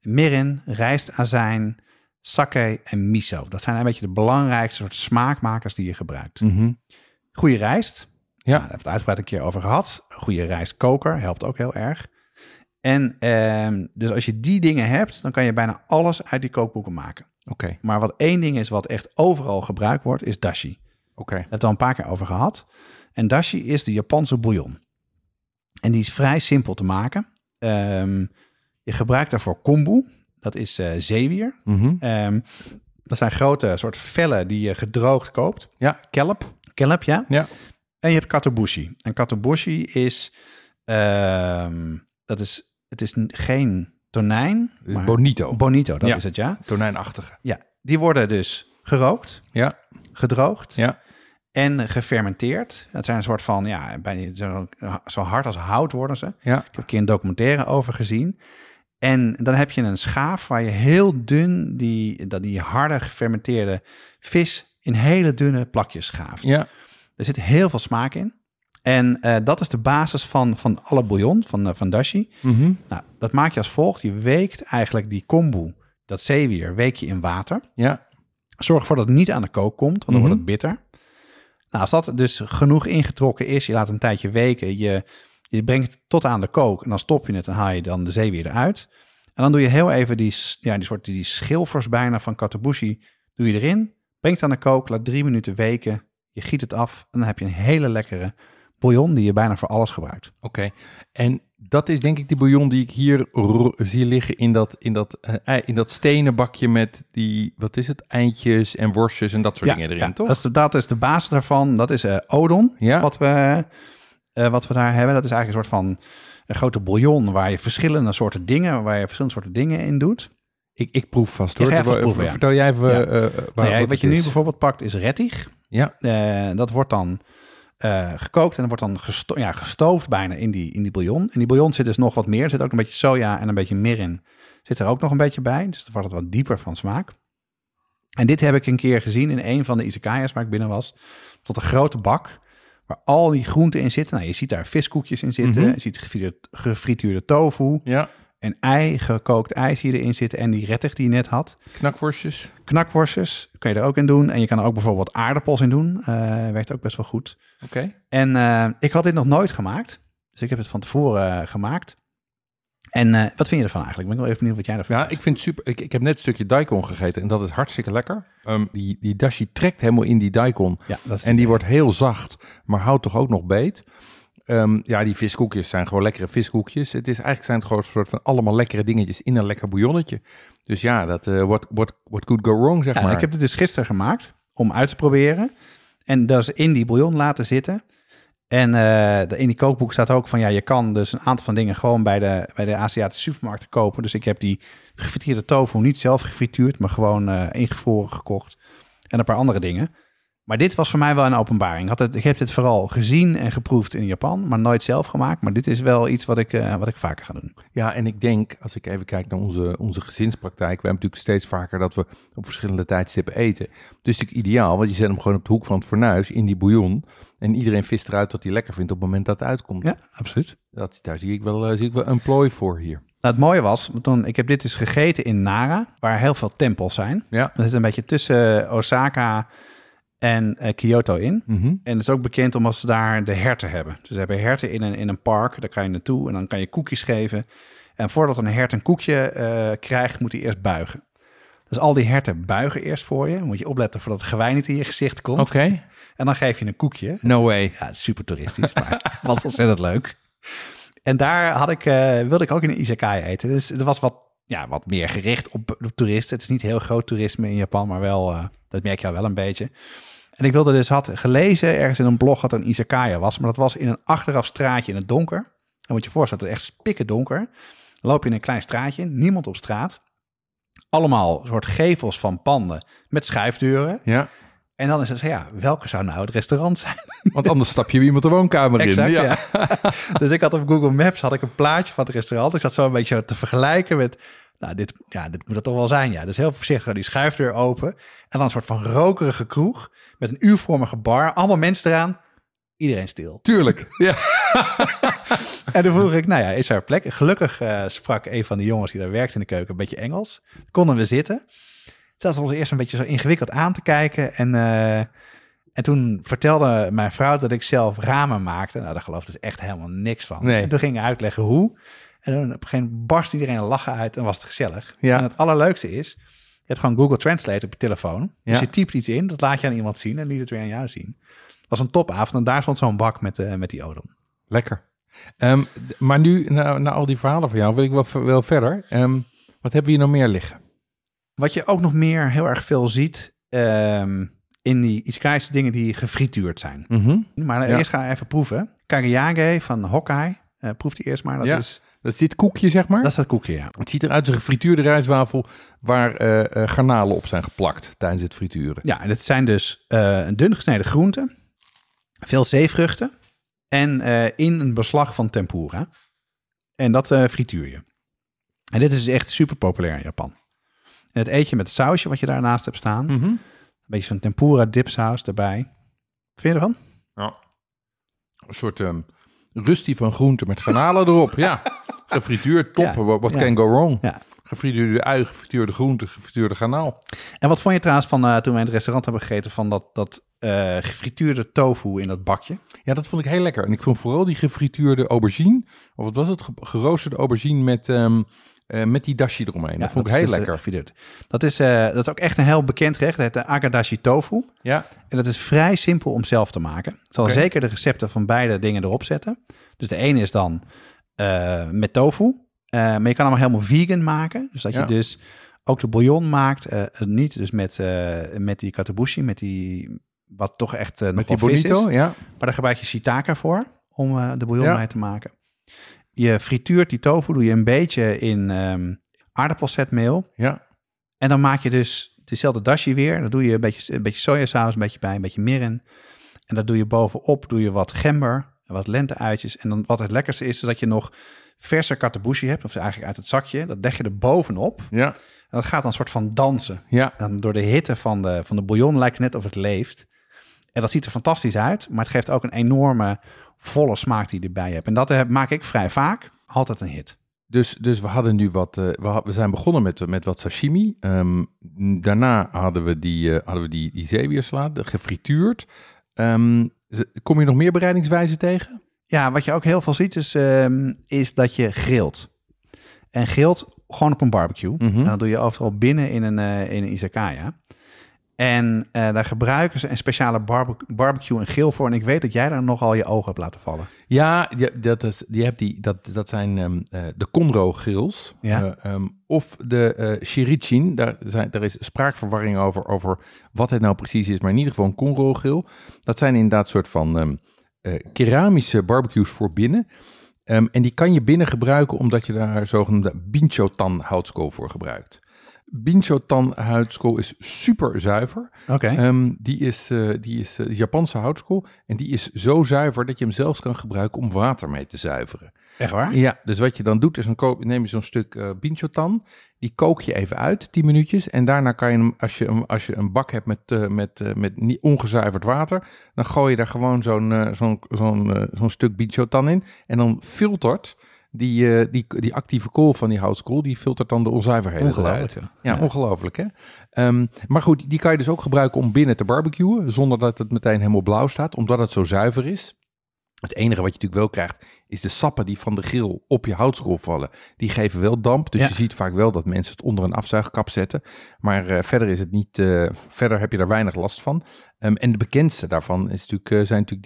mirin, rijstazijn, sake en miso. Dat zijn een beetje de belangrijkste soort smaakmakers die je gebruikt. Mhm. Goede rijst. Ja. Nou, daar hebben we het uitgebreid een keer over gehad. Goede rijstkoker helpt ook heel erg. En ehm, dus als je die dingen hebt, dan kan je bijna alles uit die kookboeken maken. Oké, Maar wat één ding is wat echt overal gebruikt wordt, is dashi. oké. Hebben we het al een paar keer over gehad. En dashi is de Japanse bouillon. En die is vrij simpel te maken. Ehm, je gebruikt daarvoor kombu. Dat is eh zeewier. Mhm. Ehm, dat zijn grote soort vellen die je gedroogd koopt. Ja, kelp. Kelp, ja. Ja. En je hebt katobushi. En katobushi is... ehm, dat is... Het is geen tonijn, maar Bonito. bonito, dat Ja. is het, ja. Tonijnachtige. Ja, die worden dus gerookt, Ja, gedroogd ja. en gefermenteerd. Het zijn een soort van, ja, bijna zo, zo hard als hout worden ze. Ja, Ik heb een keer een documentaire over gezien. En dan heb je een schaaf waar je heel dun die, dat die harde gefermenteerde vis in hele dunne plakjes schaaft. ja. Er zit heel veel smaak in. En eh, dat is de basis van, van alle bouillon, van, eh, van dashi. Mhm. Nou, dat maak je als volgt. Je weekt eigenlijk die kombu, dat zeewier, week je in water. Ja, Zorg ervoor dat het niet aan de kook komt, want dan Mhm. wordt het bitter. Nou, als dat dus genoeg ingetrokken is, je laat een tijdje weken, je, je brengt het tot aan de kook en dan stop je het en haal je dan de zeewier eruit. En dan doe je heel even die, ja, die soort die schilfers bijna van katabushi, doe je erin, brengt het aan de kook, laat drie minuten weken, je giet het af en dan heb je een hele lekkere bouillon die je bijna voor alles gebruikt. oké. En dat is denk ik die bouillon die ik hier zie liggen in dat, in, dat, eh, in dat stenen bakje met die, wat is het, eindjes en worstjes en dat soort dingen erin, toch? Dat is, de, dat is de basis daarvan. Dat is eh, odon, Ja. wat, we, eh, wat we daar hebben. Dat is eigenlijk een soort van een grote bouillon waar je verschillende soorten dingen, waar je verschillende soorten dingen in doet. Ik, ik proef vast hoor. vast Ver- proeven, ja. Vertel jij even Ja. eh, eh, waar, Nou ja, wat je nu bijvoorbeeld pakt is rettig. Ja, dat wordt dan gekookt en wordt dan gesto ja, gestoofd bijna in die, in die bouillon. In die bouillon zit dus nog wat meer. Er zit ook een beetje soja en een beetje mirin. Zit er ook nog een beetje bij. Dus dan wordt het wat dieper van smaak. En dit heb ik een keer gezien in een van de izakayas waar ik binnen was. Tot een grote bak waar al die groenten in zitten. Nou, je ziet daar viskoekjes in zitten. Mhm. Je ziet gefrituurde, gefrituurde tofu. ja. En ei, gekookt ei zie je erin zitten. En die rettig die je net had. knakworstjes. Knakworstjes kun je er ook in doen. En je kan er ook bijvoorbeeld aardappels in doen. Eh, werkt ook best wel goed. Oké. En eh, ik had dit nog nooit gemaakt. Dus ik heb het van tevoren eh, gemaakt. En eh, wat vind je ervan eigenlijk? Ik ben wel even benieuwd wat jij ervan Ja, vindt. ik vind het super. Ik, ik heb net een stukje daikon gegeten en dat is hartstikke lekker. Ehm, die, die dashi trekt helemaal in die daikon. Ja, dat is En die wordt heel zacht, maar houdt toch ook nog beet. Ehm, ja, die viskoekjes zijn gewoon lekkere viskoekjes. Het is eigenlijk zijn het gewoon een soort van allemaal lekkere dingetjes in een lekker bouillonnetje. Dus ja, dat eh what, what, what could go wrong, zeg Ja, maar. ik heb het dus gisteren gemaakt om uit te proberen. En dat is in die bouillon laten zitten. En eh, in die kookboek staat ook van ja, je kan dus een aantal van dingen gewoon bij de, bij de Aziatische supermarkten kopen. Dus ik heb die gefrituurde tofu niet zelf gefrituurd, maar gewoon eh, ingevroren gekocht. En een paar andere dingen. Maar dit was voor mij wel een openbaring. Ik, had het, heb dit vooral gezien en geproefd in Japan, maar nooit zelf gemaakt. Maar dit is wel iets wat ik, eh, wat ik vaker ga doen. Ja, en ik denk, als ik even kijk naar onze, onze gezinspraktijk, we hebben natuurlijk steeds vaker dat we op verschillende tijdstippen eten. Het is natuurlijk ideaal, want je zet hem gewoon op de hoek van het fornuis in die bouillon. En iedereen vist eruit wat hij lekker vindt op het moment dat het uitkomt. Ja, absoluut. Dat, daar zie ik, wel, eh, zie ik wel een plooi voor hier. Nou, het mooie was, want toen, ik heb dit dus gegeten in Nara, waar heel veel tempels zijn. Ja. Dat zit een beetje tussen Osaka en eh, Kyoto in. Mhm. En het is ook bekend omdat ze daar de herten hebben. Dus ze hebben herten in een, in een park, daar kan je naartoe en dan kan je koekjes geven. En voordat een hert een koekje eh, krijgt, moet hij eerst buigen. Dus al die herten buigen eerst voor je. Dan moet je opletten voordat het gewei niet in je gezicht komt. Oké, En dan geef je een koekje. no way. Ja, super toeristisch, maar [laughs] was ontzettend leuk. En daar had ik, eh, wilde ik ook in een izakaya eten. Dus er was wat, ja, wat meer gericht op, op toeristen. Het is niet heel groot toerisme in Japan, maar wel, eh, dat merk je al wel een beetje. En ik wilde dus, had gelezen ergens in een blog dat er een izakaya was. Maar dat was in een achteraf straatje in het donker. Dan moet je voorstellen, het is echt spikken donker. Loop je in een klein straatje, niemand op straat. Allemaal soort gevels van panden met schuifdeuren. Ja, En dan is het, ja, welke zou nou het restaurant zijn? want anders stap je iemand de woonkamer in. Ja. ja. [laughs] dus ik had op Google Maps had ik een plaatje van het restaurant. Ik zat zo een beetje te vergelijken met, nou, dit, ja, dit moet het toch wel zijn. Ja, dus heel voorzichtig die schuifdeur open. En dan een soort van rokerige kroeg met een U-vormige bar. Allemaal mensen eraan. Iedereen stil. Tuurlijk. Ja. [laughs] En toen vroeg ik, nou ja, is er plek? Gelukkig eh, sprak een van de jongens die daar werkte in de keuken een beetje Engels. Konden we zitten. Zaten ons eerst een beetje zo ingewikkeld aan te kijken. En, eh, en toen vertelde mijn vrouw dat ik zelf ramen maakte. Nou, daar geloofde ze echt helemaal niks van. Nee. En toen ging ik uitleggen hoe. En toen op een gegeven moment barst iedereen een lachen uit en was het gezellig. Ja. En het allerleukste is, je hebt gewoon Google Translate op je telefoon. Dus Ja. je typt iets in, dat laat je aan iemand zien en die het weer aan jou zien. Was een topavond en daar stond zo'n bak met, eh, met die odom. Lekker. Ehm, maar nu, na, na al die verhalen van jou, wil ik wel, wel verder. Ehm, wat hebben we hier nog meer liggen? Wat je ook nog meer heel erg veel ziet ehm, in die Isekai's dingen die gefrituurd zijn. Mhm. Maar Ja. eerst ga ik even proeven. Kageyage van Hokkai. Eh proef die eerst maar. Dat, Ja. is, Dat is dit koekje, zeg maar. dat is dat koekje, ja. Het ziet eruit als een gefrituurde rijstwafel waar eh, garnalen op zijn geplakt tijdens het frituren. Ja, en het zijn dus een dun gesneden groenten, veel zeevruchten en eh, in een beslag van tempura. En dat eh, frituur je. En dit is echt super populair in Japan. En het eet je met het sausje wat je daarnaast hebt staan. Mhm. Een beetje zo'n tempura dipsaus erbij. Vind je ervan? Een soort ehm rustie van groenten met garnalen erop. Ja, [laughs] gefrituurd, top. Ja. What, what Ja. can go wrong? Ja. Gefrituurde ui, gefrituurde groenten, gefrituurde garnaal. En wat vond je trouwens van eh, toen we in het restaurant hebben gegeten van dat, dat eh, gefrituurde tofu in dat bakje? Ja, dat vond ik heel lekker. En ik vond vooral die gefrituurde aubergine, of wat was het, Ge- geroosterde aubergine met, ehm, eh, met die dashi eromheen. dat vond ik heel lekker. gefrituurd. Dat is, dat is ook echt een heel bekend gerecht. Het heet de agadashi tofu. Ja, En dat is vrij simpel om zelf te maken. Ik zal zeker de recepten van beide dingen erop zetten. Dus de ene is dan met tofu. Eh, maar je kan hem helemaal vegan maken. Dus dat Ja. je dus ook de bouillon maakt. eh, niet dus met, eh, met die katabushi, met die... Wat toch echt nog met die bonito, is. ja. Maar daar gebruik je shiitake voor om de bouillon Ja. mee te maken. Je frituurt die tofu, doe je een beetje in ehm aardappelzetmeel. Ja, En dan maak je dus dezelfde dashi weer. Dan doe je een beetje, een beetje sojasaus, een beetje bij, een beetje mirin. En dat doe je bovenop, doe je wat gember en wat lenteuitjes. En dan wat het lekkerste is, is dat je nog verse katabushi hebt, of eigenlijk uit het zakje. Dat leg je er bovenop. ja, En dat gaat dan een soort van dansen. ja. En door de hitte van de, van de bouillon lijkt het net of het leeft. En dat ziet er fantastisch uit, maar het geeft ook een enorme volle smaak die je erbij hebt. En dat eh, maak ik vrij vaak. Altijd een hit. Dus, dus we hadden nu wat. eh, we, had- we zijn begonnen met, met wat sashimi. Ehm, daarna hadden we die, eh hadden we die, die gefrituurd. Ehm, kom je nog meer bereidingswijzen tegen? Ja, wat je ook heel veel ziet is, ehm, is dat je grilt. En grilt gewoon op een barbecue. Mhm. En dat doe je overal binnen in een, eh, in een izakaya. En eh, daar gebruiken ze een speciale barbe- barbecue en grill voor. En ik weet dat jij daar nogal je ogen hebt laten vallen. Ja, dat, is, die hebt die, dat, dat zijn ehm, eh, de Conro grills. Ja. Eh, ehm, of de eh Shirichin. Daar, zijn, daar is spraakverwarring over, over wat het nou precies is. Maar in ieder geval een Conro grill. Dat zijn inderdaad soort van keramische barbecues voor binnen. Ehm, en die kan je binnen gebruiken omdat je daar zogenoemde Binchotan houtskool voor gebruikt. Binchotan houtskool is super zuiver. Oké. Ehm, die is, eh, die is eh, Japanse houtskool. En die is zo zuiver dat je hem zelfs kan gebruiken om water mee te zuiveren. Echt waar? Ja, dus wat je dan doet is dan koop, neem je zo'n stuk eh binchotan. Die kook je even uit, 10 minuutjes. En daarna kan je hem, als je, hem, als je een bak hebt met, eh, met, eh, met niet ongezuiverd water. Dan gooi je daar gewoon zo'n zo'n zo'n zo'n stuk binchotan in. En dan filtert die, die, die actieve kool van die houtskool. Die filtert dan de onzuiverheden Ongelooflijk. Ja, ongelooflijk hè. Ehm, maar goed, die kan je dus ook gebruiken om binnen te barbecuen, zonder dat het meteen helemaal blauw staat, omdat het zo zuiver is. Het enige wat je natuurlijk wel krijgt, is de sappen die van de grill op je houtskool vallen. Die geven wel damp, dus Ja. je ziet vaak wel dat mensen het onder een afzuigkap zetten. Maar eh, verder is het niet, eh, verder heb je daar weinig last van. Ehm, en de bekendste daarvan is natuurlijk, eh, zijn natuurlijk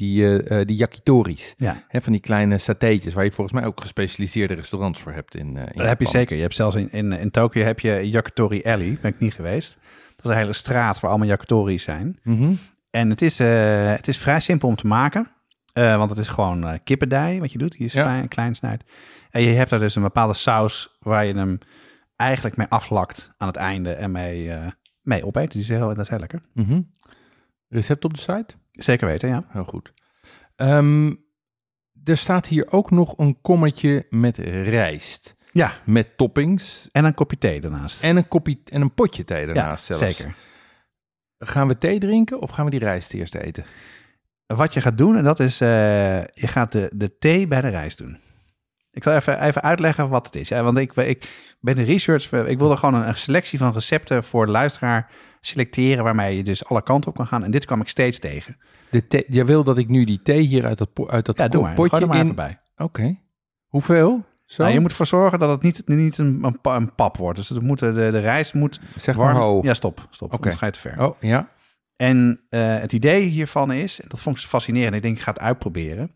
die, die yakitoris. Ja, Hè, van die kleine satéetjes, waar je volgens mij ook gespecialiseerde restaurants voor hebt in, in dat heb je zeker. Je hebt zelfs in, in, in Tokio heb je Yakitori Alley. Ben ik niet geweest. Dat is een hele straat waar allemaal yakitori's zijn. Mhm. En het is, het is vrij simpel om te maken. Eh, want het is gewoon eh, kippendij wat je doet. Die is Ja. klein, klein snijdt. En je hebt daar dus een bepaalde saus waar je hem eigenlijk mee aflakt aan het einde en mee, eh, mee opeet. Die is heel, dat is heel lekker. Mhm. Recept op de site? Zeker weten, ja. Heel goed. Ehm, er staat hier ook nog een kommetje met rijst. Ja, Met toppings en een kopje thee daarnaast. en een, kopje, en een potje thee ja, daarnaast zelfs. zeker. Gaan we thee drinken of gaan we die rijst eerst eten? Wat je gaat doen, en dat is, eh, je gaat de, de thee bij de rijst doen. Ik zal even, even uitleggen wat het is. Ja, want ik, ik ben de research, ik wilde gewoon een, een selectie van recepten voor de luisteraar selecteren, waarmee je dus alle kanten op kan gaan. En dit kwam ik steeds tegen. De thee, jij wil dat ik nu die thee hier uit dat, uit dat Ja, doe maar. potje er maar in... Oké. Hoeveel? Zo? Nou, je moet ervoor zorgen dat het niet, niet een, een, pa- een pap wordt. Dus het moet, de, de rijst moet zeg warm... maar ho. Ja, stop. Stop. Oké. Ga je te ver. Oh, ja. En eh, het idee hiervan is, dat vond ik fascinerend. Ik denk, ik ga het uitproberen.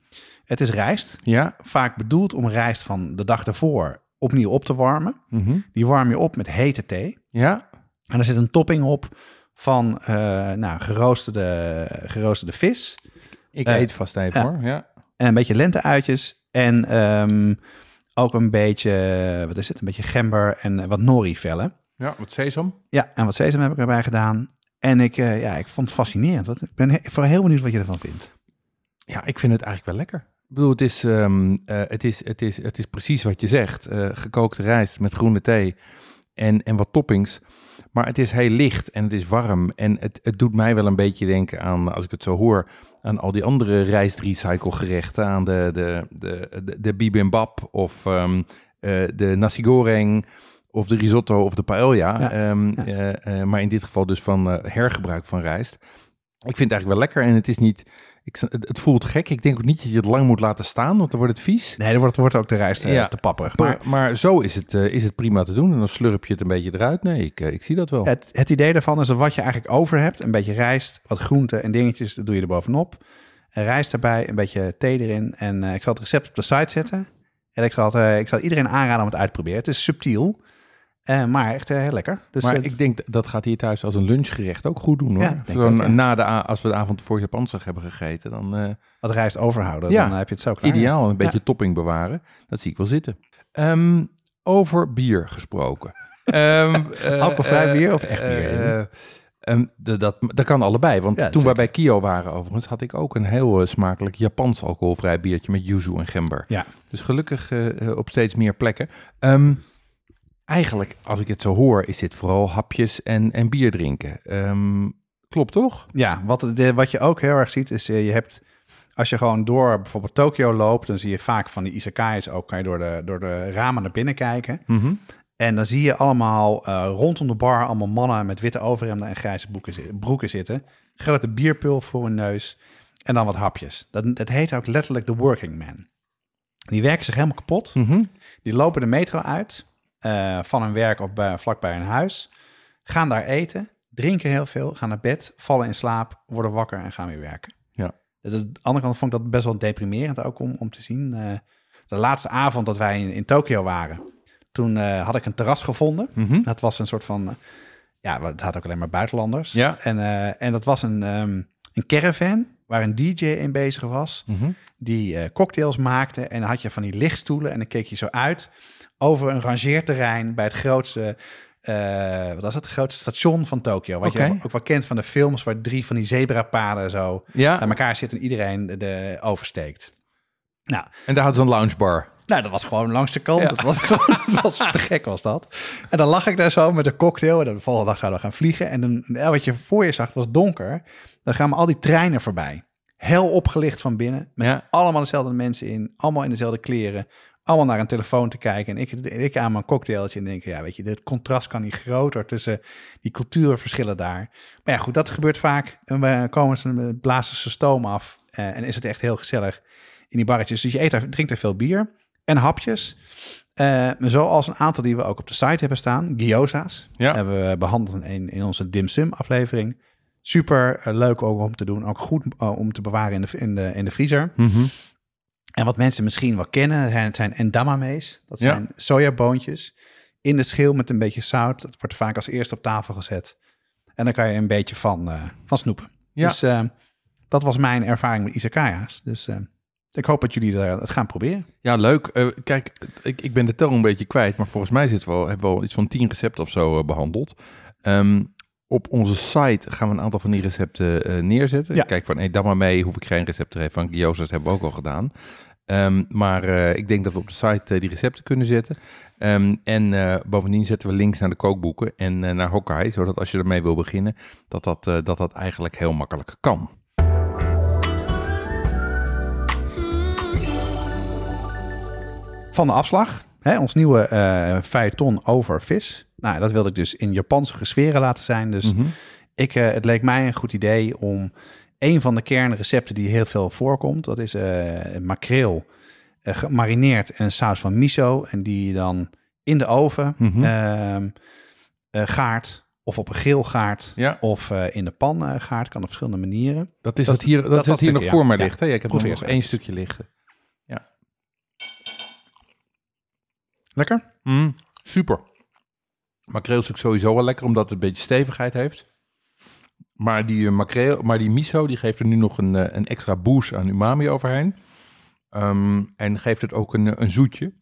Het is rijst. Ja. Vaak bedoeld om rijst van de dag ervoor opnieuw op te warmen. Mhm. Die warm je op met hete thee. Ja. En er zit een topping op van eh, nou, geroosterde, geroosterde vis. Ik Eh, eet vast even hoor. Ja. En een beetje lenteuitjes. En ehm, ook een beetje, wat is het? Een beetje gember en eh, wat nori-vellen. Ja, wat sesam. Ja, en wat sesam heb ik erbij gedaan. En ik, eh, ja, ik vond het fascinerend. Wat, ik ben heel benieuwd wat je ervan vindt. Ja, ik vind het eigenlijk wel lekker. Ik bedoel, het is, ehm, eh, het is, het is, het is precies wat je zegt. Eh, gekookte rijst met groene thee en, en wat toppings. Maar het is heel licht en het is warm. En het, het doet mij wel een beetje denken aan, als ik het zo hoor, aan al die andere rijstrecycle gerechten. Aan de, de, de, de, bibimbap of ehm, eh, de nasi goreng of de risotto of de paella. Ja, Ehm, ja. eh, eh, maar in dit geval dus van eh, hergebruik van rijst. Ik vind het eigenlijk wel lekker en het is niet... Ik, het, voelt gek. Ik denk ook niet dat je het lang moet laten staan, want dan wordt het vies. Nee, er wordt, wordt ook de rijst Ja. te papperig. Maar, Maar maar zo is het, is het prima te doen. En dan slurp je het een beetje eruit. Nee, ik, ik zie dat wel. het, het idee daarvan is dat wat je eigenlijk over hebt, een beetje rijst, wat groenten en dingetjes, dat doe je er bovenop. En rijst erbij, een beetje thee erin. En ik zal het recept op de site zetten. En ik zal, het, ik zal iedereen aanraden om het uit te proberen. Het is subtiel, eh, maar echt eh, heel lekker. Dus maar ik denk dat gaat hier thuis als een lunchgerecht ook goed doen hoor. Ja, Gewoon ook, ja. na de, als we de avond voor Japansig hebben gegeten, dan eh, wat rijst overhouden, Ja. dan heb je het zo klaar. ideaal. Een beetje topping bewaren. Dat zie ik wel zitten. Ehm, over bier gesproken. [laughs] Eh, Alcoholvrij bier of echt bier? eh, eh, ehm, de- dat, dat kan allebei. Want Ja, toen wij zeker. bij Kio waren overigens, had ik ook een heel smakelijk Japans alcoholvrij biertje met yuzu en gember. Ja. Dus gelukkig op steeds meer plekken. Ehm, eigenlijk, als ik het zo hoor, is dit vooral hapjes en, en bier drinken. Ehm, klopt toch? Ja, wat, de, wat je ook heel erg ziet is, eh, je hebt, als je gewoon door bijvoorbeeld Tokio loopt, dan zie je vaak van die izakayas ook, kan je door de, door de ramen naar binnen kijken. Mhm. En dan zie je allemaal eh, rondom de bar allemaal mannen met witte overhemden en grijze broeken, broeken zitten. Grote bierpul voor hun neus en dan wat hapjes. Dat, dat heet ook letterlijk de working man. Die werken zich helemaal kapot. Mhm. Die lopen de metro uit eh, van hun werk of bij, vlakbij hun huis. Gaan daar eten, drinken heel veel, gaan naar bed, vallen in slaap, worden wakker en gaan weer werken. Ja. Dus aan de andere kant vond ik dat best wel deprimerend ook om, om te zien. Eh, de laatste avond dat wij in, in Tokio waren, toen eh, had ik een terras gevonden. Mhm. Dat was een soort van, eh, ja, het had ook alleen maar buitenlanders. Ja. En, eh, en dat was een, ehm, een caravan waar een DJ in bezig was Mhm. die eh, cocktails maakte. En dan had je van die lichtstoelen en dan keek je zo uit over een rangeerterrein bij het grootste, eh, wat was het, het grootste station van Tokio. Wat je ook wel kent van de films waar drie van die zebrapaden zo Ja, elkaar zitten en iedereen de, de oversteekt. Nou, en daar hadden ze een loungebar. nou, dat was gewoon langs de kant. Ja. Dat was [laughs] gewoon dat was te gek was dat. En dan lag ik daar zo met een cocktail. En dan de volgende dag zouden we gaan vliegen. En dan, wat je voor je zag, was donker. Dan gaan we al die treinen voorbij. Hel opgelicht van binnen. Met Ja. allemaal dezelfde mensen in. Allemaal in dezelfde kleren. Allemaal naar een telefoon te kijken. En ik, ik aan mijn cocktailtje en denk, ja, weet je, het contrast kan niet groter tussen die cultuurverschillen daar. Maar ja, goed, dat gebeurt vaak. En we komen ze, blazen ze stoom af. eh, en is het echt heel gezellig in die barretjes. Dus je eet daar, drinkt er veel bier en hapjes. Eh, zoals een aantal die we ook op de site hebben staan. Gyoza's. Ja. Hebben we behandeld in, in onze dim sum aflevering. Super eh, leuk ook om te doen. Ook goed om te bewaren in de, in de, in de vriezer. Mhm. En wat mensen misschien wel kennen, zijn, het zijn endamame's. Dat Ja. zijn sojaboontjes in de schil met een beetje zout. Dat wordt vaak als eerste op tafel gezet. En dan kan je een beetje van, eh, van snoepen. Ja. Dus eh, dat was mijn ervaring met izakaya's. Dus eh, ik hoop dat jullie dat gaan proberen. Ja, leuk. Kijk, ik, ik ben de tel een beetje kwijt, maar volgens mij zitten we al, hebben we al iets van 10 recepten of zo eh, behandeld. Ehm, op onze site gaan we een aantal van die recepten eh, neerzetten. Ja. Kijk van, hey, dan maar mee, hoef ik geen recept te geven. Van Gyozas hebben we ook al gedaan. Ehm, maar eh, ik denk dat we op de site eh, die recepten kunnen zetten. Ehm, en bovendien zetten we links naar de kookboeken en naar Hokkai, zodat als je ermee wil beginnen, dat dat, dat, dat eigenlijk heel makkelijk kan. Van de afslag, hè, ons nieuwe eh feuilleton over vis. Nou, dat wilde ik dus in Japanse sferen laten zijn. Dus Mhm. ik, eh, het leek mij een goed idee om een van de kernrecepten die heel veel voorkomt, dat is eh, makreel eh, gemarineerd en een saus van miso. En die je dan in de oven Mhm. eh, gaart of op een grillgaard Ja. of in de pan eh, gaart. Kan op verschillende manieren. Dat is Dat- het hier, dat, is hier nog ja. voor mij Ja. ligt. Hè? Ja, ik heb er Probeer nog eens één stukje liggen. Lekker? Mm, super. Makreel is ook sowieso wel lekker, omdat het een beetje stevigheid heeft. Maar die, eh, makreel, maar die miso die geeft er nu nog een, eh, een extra boost aan umami overheen. Ehm, en geeft het ook een, een zoetje.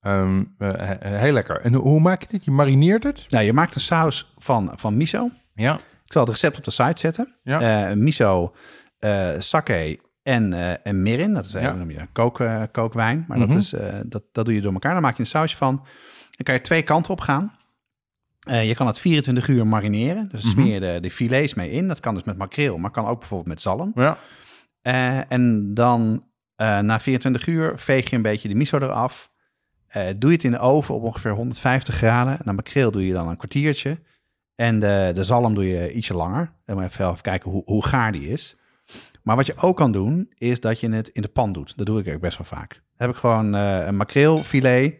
Ehm, eh, he- heel lekker. En hoe maak je dit? Je marineert het? Nou, je maakt een saus van, van miso. Ja. Ik zal het recept op de site zetten. Ja. Eh, miso, eh sake en, eh, en mirin. Dat is Ja. noem je kook, eh, kookwijn. Maar Mhm. dat, is, eh, dat, dat doe je door elkaar. Dan maak je een sausje van. Dan kan je twee kanten op gaan. Eh, je kan het 24 uur marineren. Dus Mhm. smeer je de, de filets mee in. Dat kan dus met makreel, maar kan ook bijvoorbeeld met zalm. Ja. Eh, en dan eh, na 24 uur veeg je een beetje de miso eraf. Doe je het in de oven op ongeveer 150 graden. En dan makreel doe je dan een kwartiertje. En de, de zalm doe je ietsje langer. En maar even even kijken hoe, hoe gaar die is. Maar wat je ook kan doen, is dat je het in de pan doet. Dat doe ik eigenlijk best wel vaak. Dan heb ik gewoon een makreelfilet.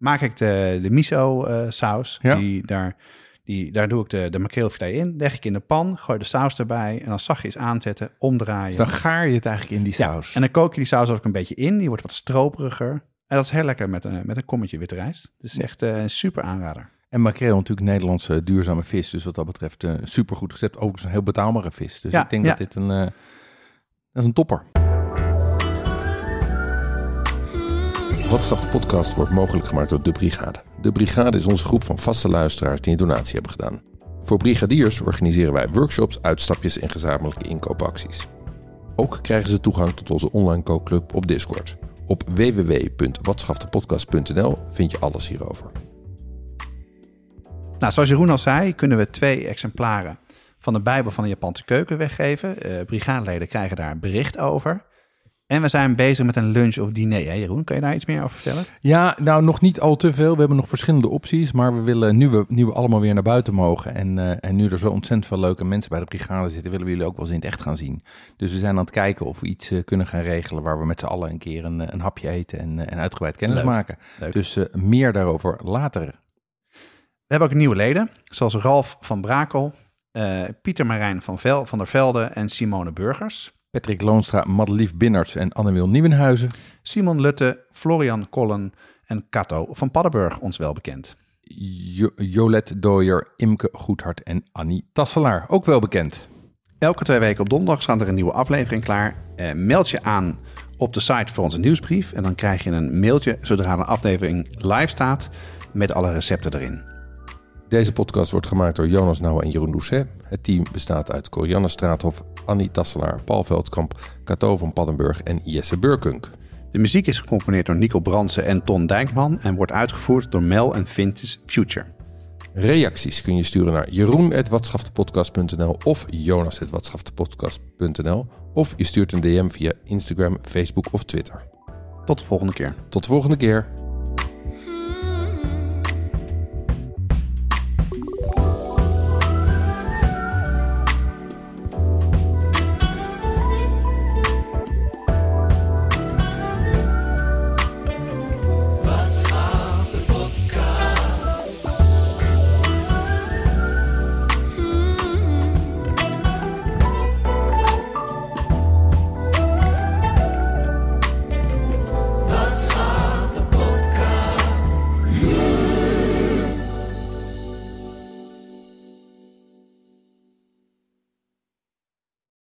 Maak ik de, de miso eh, saus. Ja. Die, daar, die, daar doe ik de, de makreelfilet in. Leg ik in de pan. Gooi de saus erbij. En dan zachtjes aanzetten. Omdraaien. Dus dan gaar je het eigenlijk in die Ja, saus. en dan kook je die saus ook een beetje in. Die wordt wat stroperiger. En dat is heel lekker met een, met een kommetje witte rijst. Dus echt eh, een super aanrader. En makreel natuurlijk Nederlandse duurzame vis. Dus wat dat betreft een supergoed recept. Ook een heel betaalbare vis. Dus Ja, ik denk ja. dat dit een, eh, dat is een topper. Wat Schaf de podcast wordt mogelijk gemaakt door De Brigade. De Brigade is onze groep van vaste luisteraars die een donatie hebben gedaan. Voor brigadiers organiseren wij workshops, uitstapjes en gezamenlijke inkoopacties. Ook krijgen ze toegang tot onze online kookclub op Discord. Op www.watschaftepodcast.nl vind je alles hierover. Nou, zoals Jeroen al zei, kunnen we twee exemplaren van de Bijbel van de Japanse keuken weggeven. Eh brigadeleden krijgen daar een bericht over. En we zijn bezig met een lunch of diner. Hè, Jeroen, kan je daar iets meer over vertellen? Ja, nou nog niet al te veel. We hebben nog verschillende opties. Maar we willen nu we, nu we allemaal weer naar buiten mogen. En, eh, en nu er zo ontzettend veel leuke mensen bij de brigade zitten, willen we jullie ook wel eens in het echt gaan zien. Dus we zijn aan het kijken of we iets eh, kunnen gaan regelen waar we met z'n allen een keer een, eh, een hapje eten en, en uitgebreid kennis Leuk. maken. Leuk. Dus meer daarover later. We hebben ook nieuwe leden, zoals Ralf van Brakel, Pieter Marijn van, Vel, van der Velde en Simone Burgers. Patrick Loonstra, Madelief Binnerts en Annemiel Nieuwenhuizen. Simon Lutte, Florian Kollen en Kato van Paddenburg, ons wel bekend. Jo- Jolette Dooyer, Imke Goedhart en Annie Tasselaar. Ook wel bekend. Elke twee weken op donderdag staat er een nieuwe aflevering klaar. Eh, meld je aan op de site voor onze nieuwsbrief. En dan krijg je een mailtje zodra een aflevering live staat met alle recepten erin. Deze podcast wordt gemaakt door Jonas Nouwen en Jeroen Doucet. Het team bestaat uit Corianne Straathof, Annie Tasselaar, Paul Veldkamp, Cato van Paddenburg en Jesse Burkunk. De muziek is gecomponeerd door Nico Brandsen en Ton Dijkman en wordt uitgevoerd door Mel en Vintage Future. Reacties kun je sturen naar jeroen.watschaftepodcast.nl of jonas.watschaftepodcast.nl of je stuurt een DM via Instagram, Facebook of Twitter. Tot de volgende keer. Tot de volgende keer.